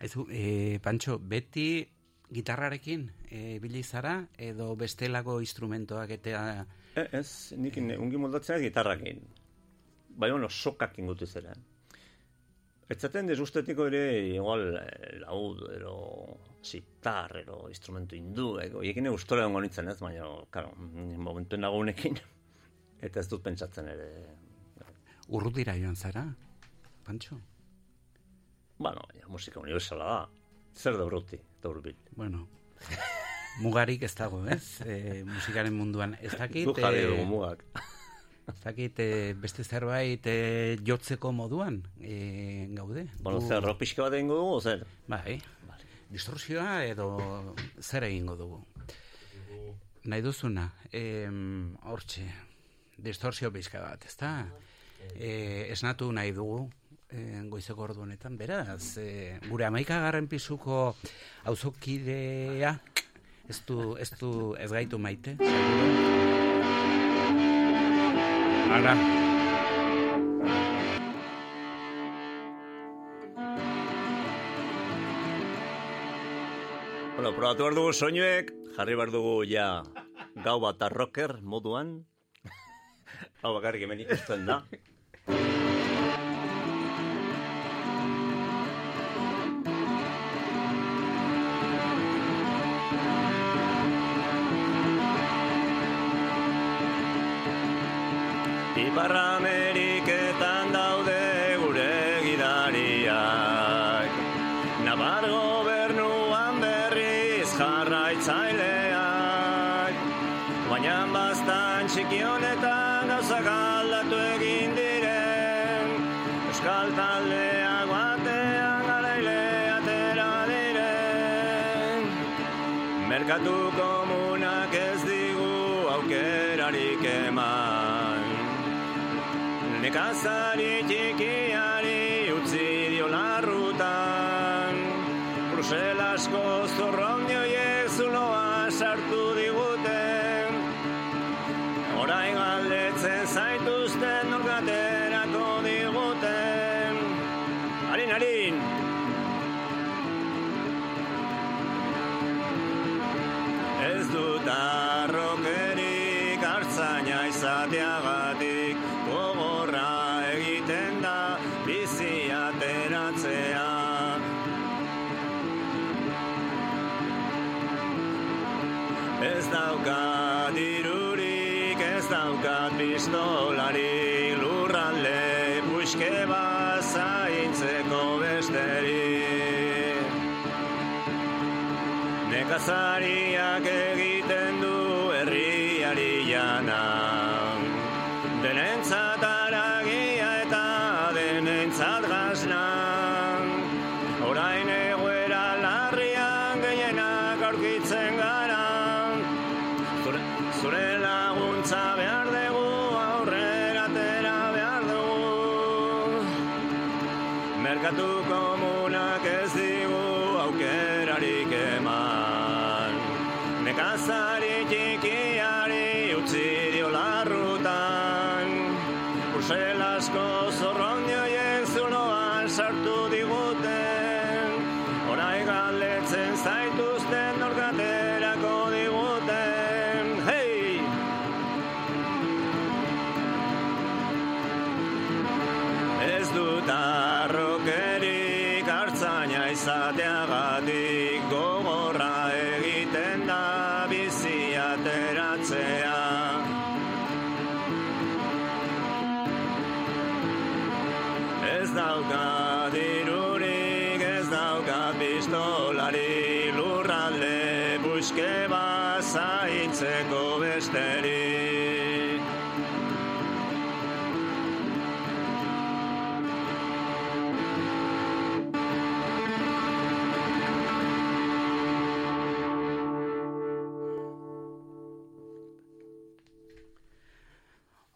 Aizu, e, Pantxo, beti gitarrarekin e, bili zara edo bestelako instrumentoak eta E, ez, nik eh. ungi moldatzea gitarrakin. Bai, bueno, sokak ingutu zera. Etzaten desustetiko ere, igual, eh, laud, ero, sitar, ero, instrumentu hindu, ego, ekin ustore dongo nintzen ez, baina, karo, momentuen nagunekin, eta ez dut pentsatzen ere. urrutira joan zara, Pantxo? Bueno, ja, musika universala da. Zer da urruti, eta urbil. Bueno, mugarik ez dago, ez? E, musikaren munduan. Ez dakit... Guk jarri eh, dugu mugak. Ez dakit eh, beste zerbait eh, jotzeko moduan eh, gaude. Bueno, Gu- zer, rock pixka bat egingo dugu, zer? Bai, distorsioa edo zer egingo dugu. Nahi duzuna, em, hortxe, distorsio pixka bat, ezta? E, esnatu nahi dugu, e, goizeko ordu honetan, beraz, e, gure amaikagarren pisuko auzokidea, ez du, ez du, ez gaitu maite, Ara. Bueno, probatu behar dugu soinuek, jarri behar dugu ja gau bat rocker moduan. Hau bakarrik hemen ikusten da.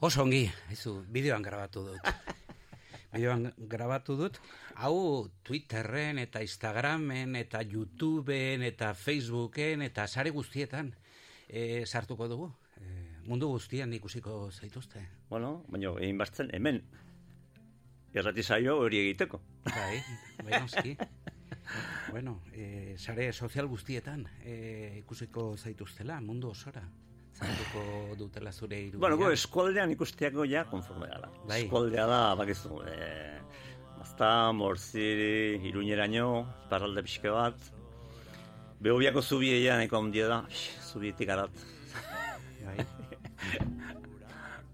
Oso ongi, aizu, bideoan grabatu dut. bideoan grabatu dut. Hau Twitterren eta Instagramen eta YouTubeen eta Facebooken eta sare guztietan e, sartuko dugu. E, mundu guztian ikusiko zaituzte. Bueno, baina egin bartzen hemen. Errati zaio hori egiteko. Bai, bai noski. bueno, e, sare sozial guztietan e, ikusiko zaituztela, mundu osora. Zartuko dutela zure irudia. Bueno, go, eskualdean ikusteako ja konforme gara. Bai. Eskualdea da, bakizu, e, Mazta, Morziri, Iruñeraino, parralde pixke bat. Behobiako zubieia nahiko handia da, zubietik arat. Bai.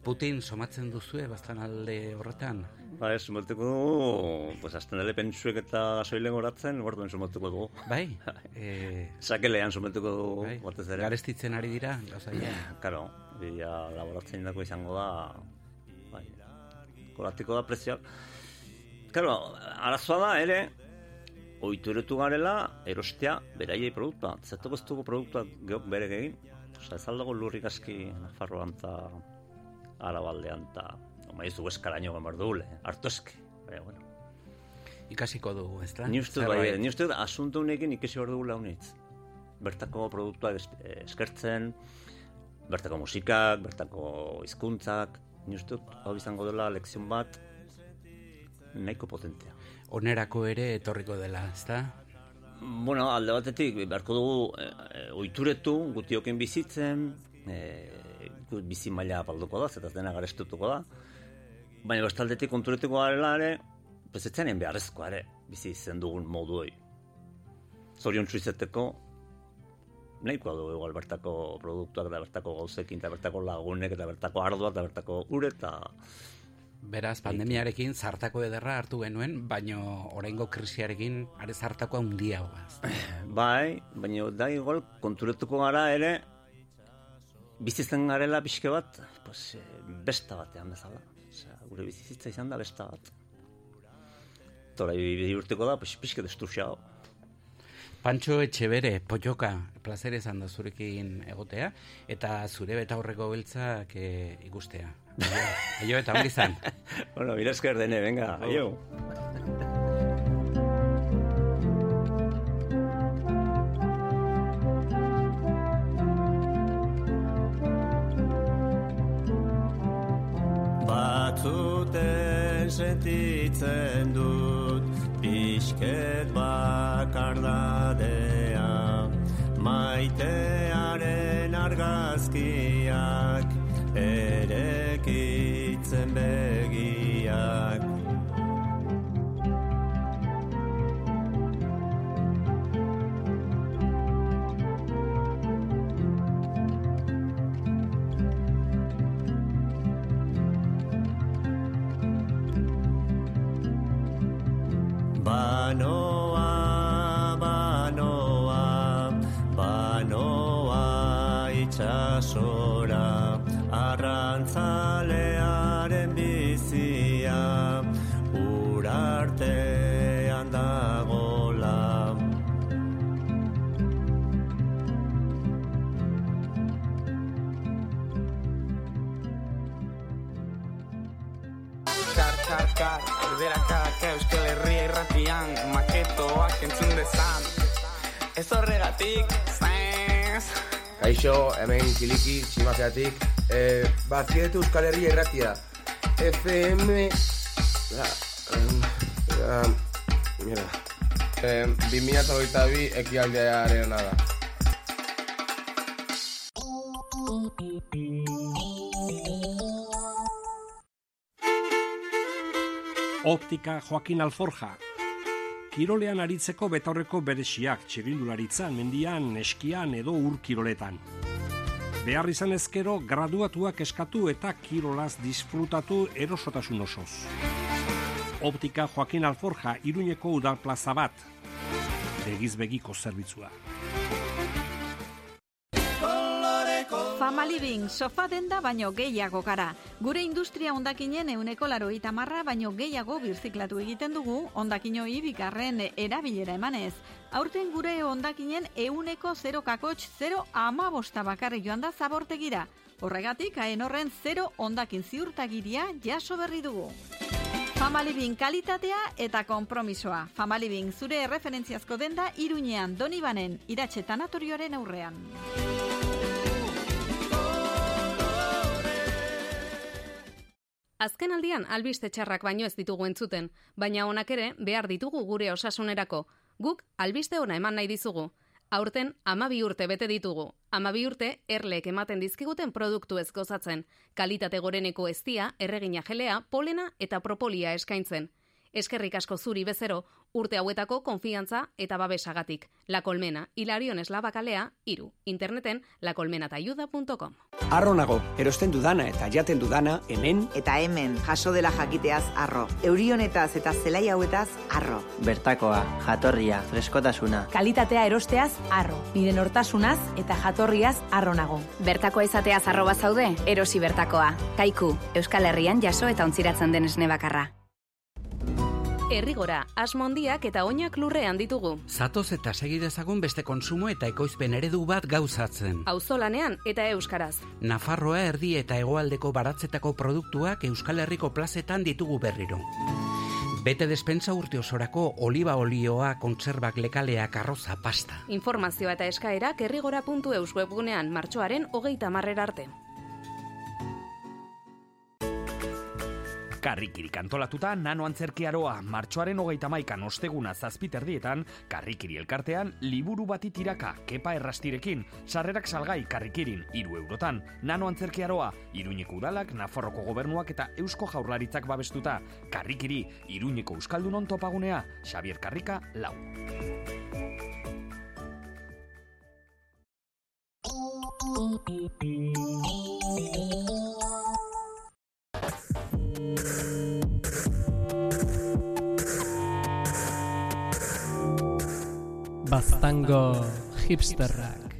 Putin somatzen duzue bastan alde horretan. Ba, ez, sumatuko dugu, pues, azten dele pentsuek eta gasoilen goratzen, borduen sumatuko dugu. Bai, e... Sakelean sumatuko dugu, Bai. batez ere. Garestitzen ari dira, gauza ja. Karo, bila laboratzen dako izango da, bai, koratiko da prezioak. Karo, arazoa da ere, oituretu garela, erostea beraiei produktua. Zertoko ez dugu produktuak geok bere egin. Osa, ez aldago lurrik aski Nafarroan eta Arabaldean eta Omaizu eskaraino gamar dugule, hartu eski. Baina, bueno. Ikasiko dugu, ez da? Ni uste bai, ni uste asunto honekin ikasi behar dugula honitz. Bertako produktuak es- eskertzen, bertako musikak, bertako hizkuntzak, ni uste hau izango dela lekzion bat, nahiko potentea. Onerako ere etorriko dela, ez da? Bueno, alde batetik, beharko dugu e, e, oituretu, gutioken bizitzen, e, bizi maila apalduko da, zetaz dena garestutuko da. Baina bestaldetik konturetuko garela ere, pezetzen beharrezkoa ere, bizi izen dugun modu hori. Zorion izeteko, nahikoa dugu igual bertako produktuak eta bertako gauzekin, eta bertako lagunek, eta bertako ardoak, eta bertako ure, eta Beraz, pandemiarekin zartako ederra hartu genuen, baino oraingo krisiarekin are zartako handiagoa. da? Bai, baina da igual konturetuko gara ere bizitzen garela pixke bat, pues, eh, besta batean bezala. Osea, gure bizitza izan da besta bat. Tora urteko da, pues, pixke destruxao. Pantxo Etxebere, Poyoka, plazer izan da zurekin egotea, eta zure beta horreko beltzak e, ikustea. Aio, eta ongi izan. bueno, mira esker dene, venga, aio. Batzuten sentitzen dut pixket bakardadea Maitearen argazkiak erekitzen begiak Kar, erderakak euskal herria ahoak entzun dezan Ez horregatik, zez Kaixo, hemen kiliki, tximazeatik. Eh, Bazkietu Euskal Herria irratia. FM... Ja, um, ja, mira. Eh, 2022 ekialdearen da. Optika Joaquin Alforja. Kirolean aritzeko betaurreko beresiak txirindularitzan, mendian, eskian edo ur kiroletan. Behar izan ezkero, graduatuak eskatu eta kirolaz disfrutatu erosotasun osoz. Optika Joaquin Alforja, iruñeko udal plaza bat. Begizbegiko zerbitzua. Family Living, sofa denda baino gehiago gara. Gure industria ondakinen euneko laro marra baino gehiago birziklatu egiten dugu ondakinoi bigarren erabilera emanez. Aurten gure ondakinen euneko 0 kakotx 0 amabosta bakarri joan da zabortegira. Horregatik, haen horren 0 ondakin ziurtagiria jaso berri dugu. Famalibin kalitatea eta konpromisoa. Famalibin zure referentziazko denda iruñean donibanen iratxe tanatorioaren aurrean. Azken aldian albiste txarrak baino ez ditugu entzuten, baina honak ere behar ditugu gure osasunerako. Guk albiste ona eman nahi dizugu. Aurten amabi urte bete ditugu. Amabi urte erlek ematen dizkiguten produktu ez gozatzen. Kalitate goreneko eztia, erregina jelea, polena eta propolia eskaintzen. Eskerrik asko zuri bezero, urte hauetako konfiantza eta babesagatik. La Colmena, Hilarion Eslabakalea, iru. Interneten lacolmenatayuda.com. Arro nago, erosten dudana eta jaten dudana hemen Eta hemen, jaso dela jakiteaz arro. Eurionetaz eta zelai hauetaz arro. Bertakoa, jatorria, freskotasuna. Kalitatea erosteaz arro. Nire nortasunaz eta jatorriaz arro nago. Bertakoa izateaz arroba zaude, erosi bertakoa. Kaiku, Euskal Herrian jaso eta ontziratzen den esne bakarra. Errigora, asmondiak eta oinak lurrean ditugu. Zatoz eta segi dezagun beste konsumo eta ekoizpen eredu bat gauzatzen. Auzolanean eta euskaraz. Nafarroa erdi eta hegoaldeko baratzetako produktuak Euskal Herriko plazetan ditugu berriro. Bete despensa urte osorako oliba olioa, kontserbak lekaleak, arroza, pasta. Informazioa eta eskaerak errigora.eus webgunean martxoaren hogeita marrera arte. Karrikirik antolatuta nano antzerkiaroa martxoaren hogeita maikan osteguna zazpiterdietan, karrikiri elkartean liburu bati tiraka kepa errastirekin, sarrerak salgai karrikirin iru eurotan, nano antzerkiaroa, iruñeko udalak, Nafarroko gobernuak eta eusko jaurlaritzak babestuta, karrikiri, iruñeko euskaldunon topagunea, Xavier Karrika, lau. Baztango hipsterrak.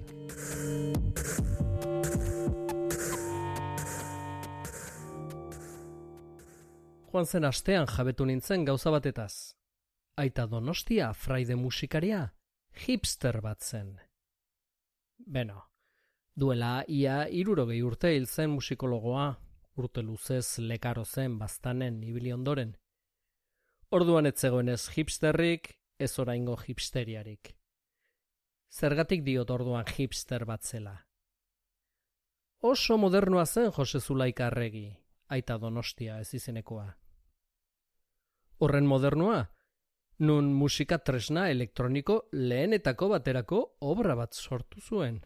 Joan zen astean jabetu nintzen gauza batetaz. Aita donostia fraide musikaria hipster bat zen. Beno, duela ia irurogei urte hil zen musikologoa, urte luzez lekaro zen baztanen ibili ondoren. Orduan ez zegoenez hipsterrik, ez oraingo hipsteriarik. Zergatik diot orduan hipster bat zela. Oso modernoa zen Jose Zulaika arregi, aita donostia ez izenekoa. Horren modernoa, nun musika tresna elektroniko lehenetako baterako obra bat sortu zuen.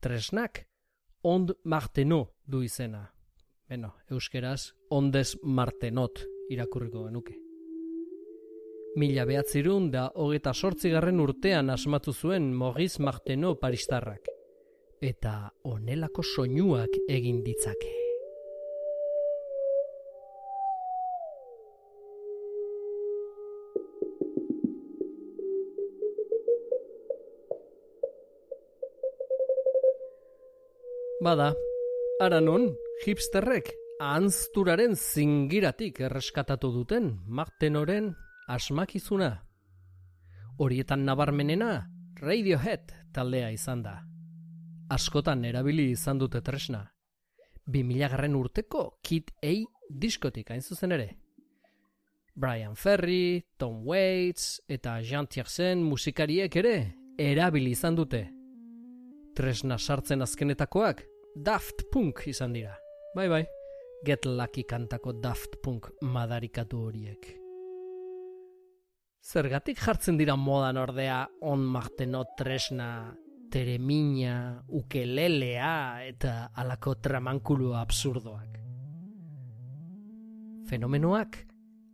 Tresnak, ond marteno du izena. Beno, euskeraz, ondes martenot irakurriko genuke. Mila behatzirun da hogeta sortzigarren urtean asmatu zuen Maurice Marteno paristarrak. Eta onelako soinuak egin ditzake. Bada, ara non, hipsterrek ahanzturaren zingiratik erreskatatu duten Martenoren asmakizuna. Horietan nabarmenena Radiohead taldea izan da. Askotan erabili izan dute tresna. 2000 garren urteko Kid A diskotik hain zuzen ere. Brian Ferry, Tom Waits eta Jean Tiersen musikariek ere erabili izan dute. Tresna sartzen azkenetakoak Daft Punk izan dira. Bai bai, Get Lucky kantako Daft Punk madarikatu horiek. Zergatik jartzen dira modan ordea on marteno tresna, teremina, ukelelea eta alako tramankulu absurdoak. Fenomenoak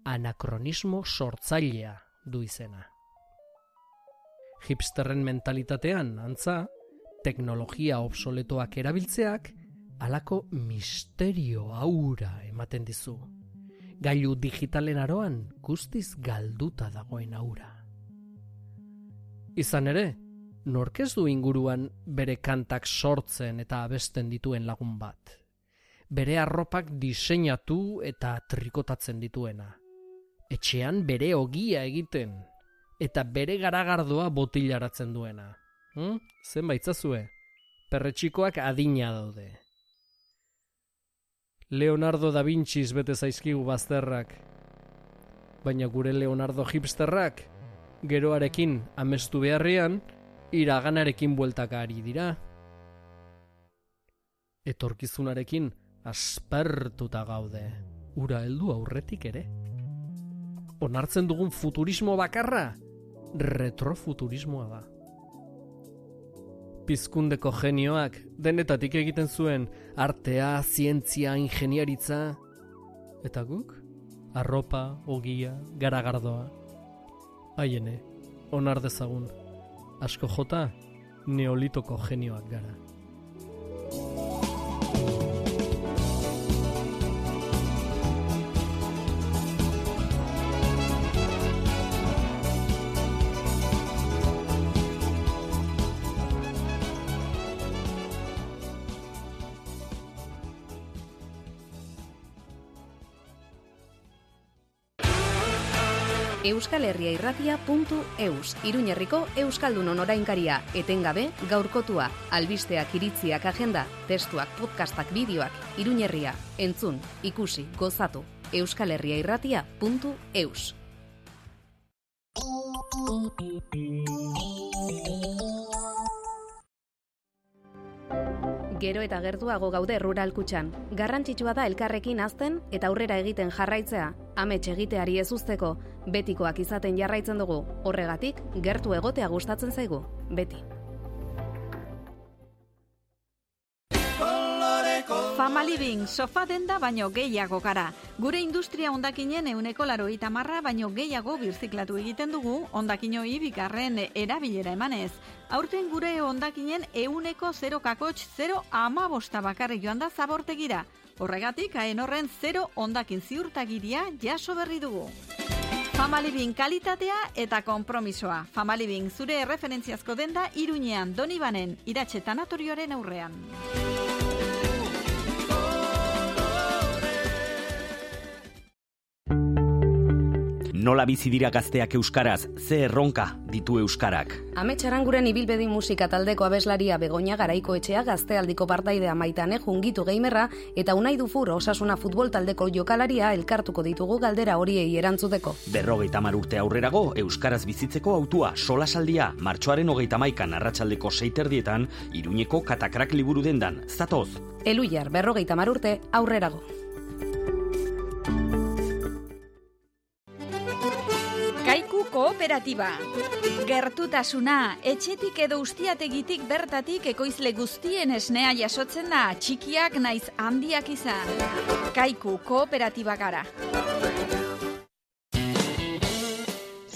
anakronismo sortzailea du izena. Hipsterren mentalitatean, antza, teknologia obsoletoak erabiltzeak, alako misterio aura ematen dizu. Gailu digitalen aroan guztiz galduta dagoen aura. Izan ere, nork ez du inguruan bere kantak sortzen eta abesten dituen lagun bat. Bere arropak diseinatu eta trikotatzen dituena. Etxean bere ogia egiten eta bere garagardoa botilaratzen duena. Hm? Zen baitzazue, perretxikoak adina daude. Leonardo da Vinci bete zaizkigu bazterrak. Baina gure Leonardo hipsterrak, geroarekin amestu beharrean, iraganarekin bueltaka ari dira. Etorkizunarekin aspertuta gaude, ura heldu aurretik ere. Onartzen dugun futurismo bakarra, retrofuturismoa da. Pizkundeko genioak denetatik egiten zuen artea, zientzia, ingeniaritza eta guk arropa, ogia, garagardoa. Haiene, onar dezagun. Asko jota, neolitoko genioak gara. Euskal Herria Irratia.eus Iruñerriko Euskaldunon orainkaria etengabe gaurkotua albisteak iritziak agenda testuak podcastak bideoak. Iruñerria entzun ikusi gozatu. Euskal Gero eta gertuago gaude rural kutxan. Garrantzitsua da elkarrekin azten eta aurrera egiten jarraitzea, amets egiteari ez uzteko, betikoak izaten jarraitzen dugu. Horregatik, gertu egotea gustatzen zaigu. Beti. Fama Living, sofa denda baino gehiago gara. Gure industria ondakinen euneko laro marra baino gehiago birziklatu egiten dugu ondakinoi bikarren erabilera emanez. Aurten gure ondakinen euneko 0 kakotx 0 ama bosta bakarri joan da zabortegira. Horregatik, haen horren 0 ondakin ziurtagiria jaso berri dugu. Fama Living kalitatea eta konpromisoa. Fama Living zure erreferentziazko denda iruñean donibanen iratxe tanatorioaren aurrean. Nola bizi dira gazteak euskaraz, ze erronka ditu euskarak. Ametxaranguren ibilbedi musika taldeko abeslaria begoña garaiko etxea gaztealdiko partaidea maitane jungitu geimerra eta unai dufur osasuna futbol taldeko jokalaria elkartuko ditugu galdera horiei erantzuteko. Berrogeita mar urte aurrerago, euskaraz bizitzeko autua solasaldia martxoaren hogeita maikan arratsaldeko seiterdietan, iruñeko katakrak liburu dendan, zatoz. Eluiar berrogeita mar urte aurrerago. Kooperatiba. Gertutasuna, etxetik edo ustiategitik bertatik ekoizle guztien esnea jasotzen da, txikiak naiz handiak izan. Kaiku kooperatiba gara.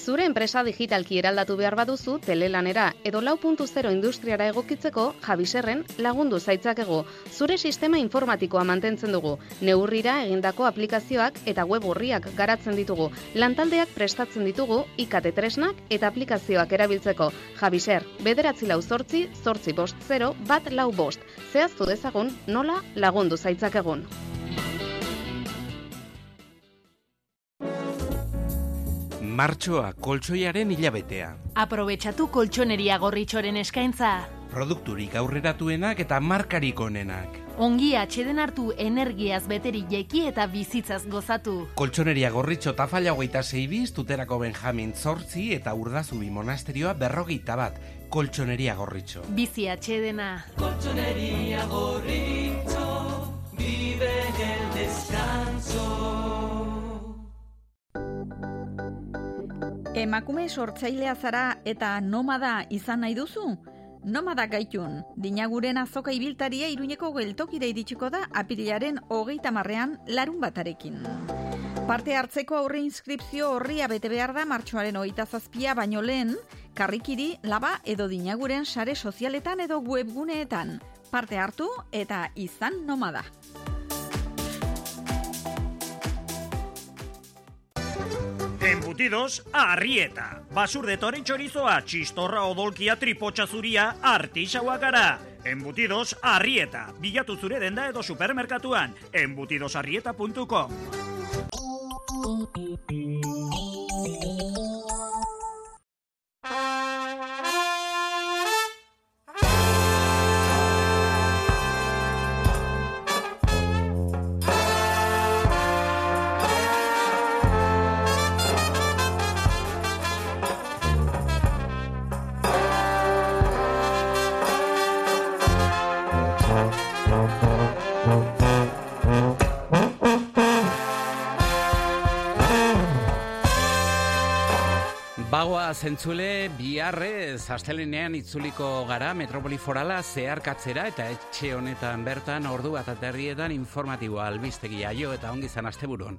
Zure enpresa digitalki eraldatu behar baduzu telelanera edo lau puntu zero industriara egokitzeko jabiserren lagundu zaitzakego. Zure sistema informatikoa mantentzen dugu. Neurrira egindako aplikazioak eta web horriak garatzen ditugu. Lantaldeak prestatzen ditugu ikate tresnak eta aplikazioak erabiltzeko. Jabiser, bederatzi lau zortzi, zortzi bost zero, bat lau bost. Zehaztu dezagun nola lagundu zaitzakegun. Martxoa koltsoiaren hilabetea. Aprobetxatu koltsoneria gorritxoren eskaintza. Produkturik aurreratuenak eta markarik onenak. Ongi atxeden hartu energiaz beteri jeki eta bizitzaz gozatu. Koltsoneria gorritxo tafalla hogeita zeibiz, tuterako Benjamin zortzi eta urdazubi monasterioa berrogeita bat. Koltsoneria gorritxo. Bizi atxedena. Colchonería gorrito, vive el descanso. Emakume sortzailea zara eta nomada izan nahi duzu? Nomada gaitun, dinaguren azoka ibiltaria iruñeko geltokira iritsiko da apirilaren hogeita marrean larun batarekin. Parte hartzeko aurre inskripzio horria bete behar da martxoaren hogeita zazpia baino lehen, karrikiri, laba edo dinaguren sare sozialetan edo webguneetan. Parte hartu eta izan nomada. Embutidos Arrieta. Basurde toren txorizoa, txistorra odolkia tripotxa zuria, artixaua gara. Embutidos Arrieta. Bilatu zure denda edo supermerkatuan. Embutidosarrieta.com Bagoa zentzule biharrez astelenean itzuliko gara metropoli forala zeharkatzera eta etxe honetan bertan ordu bat aterrietan informatiboa albistegia jo eta ongi zan asteburuan.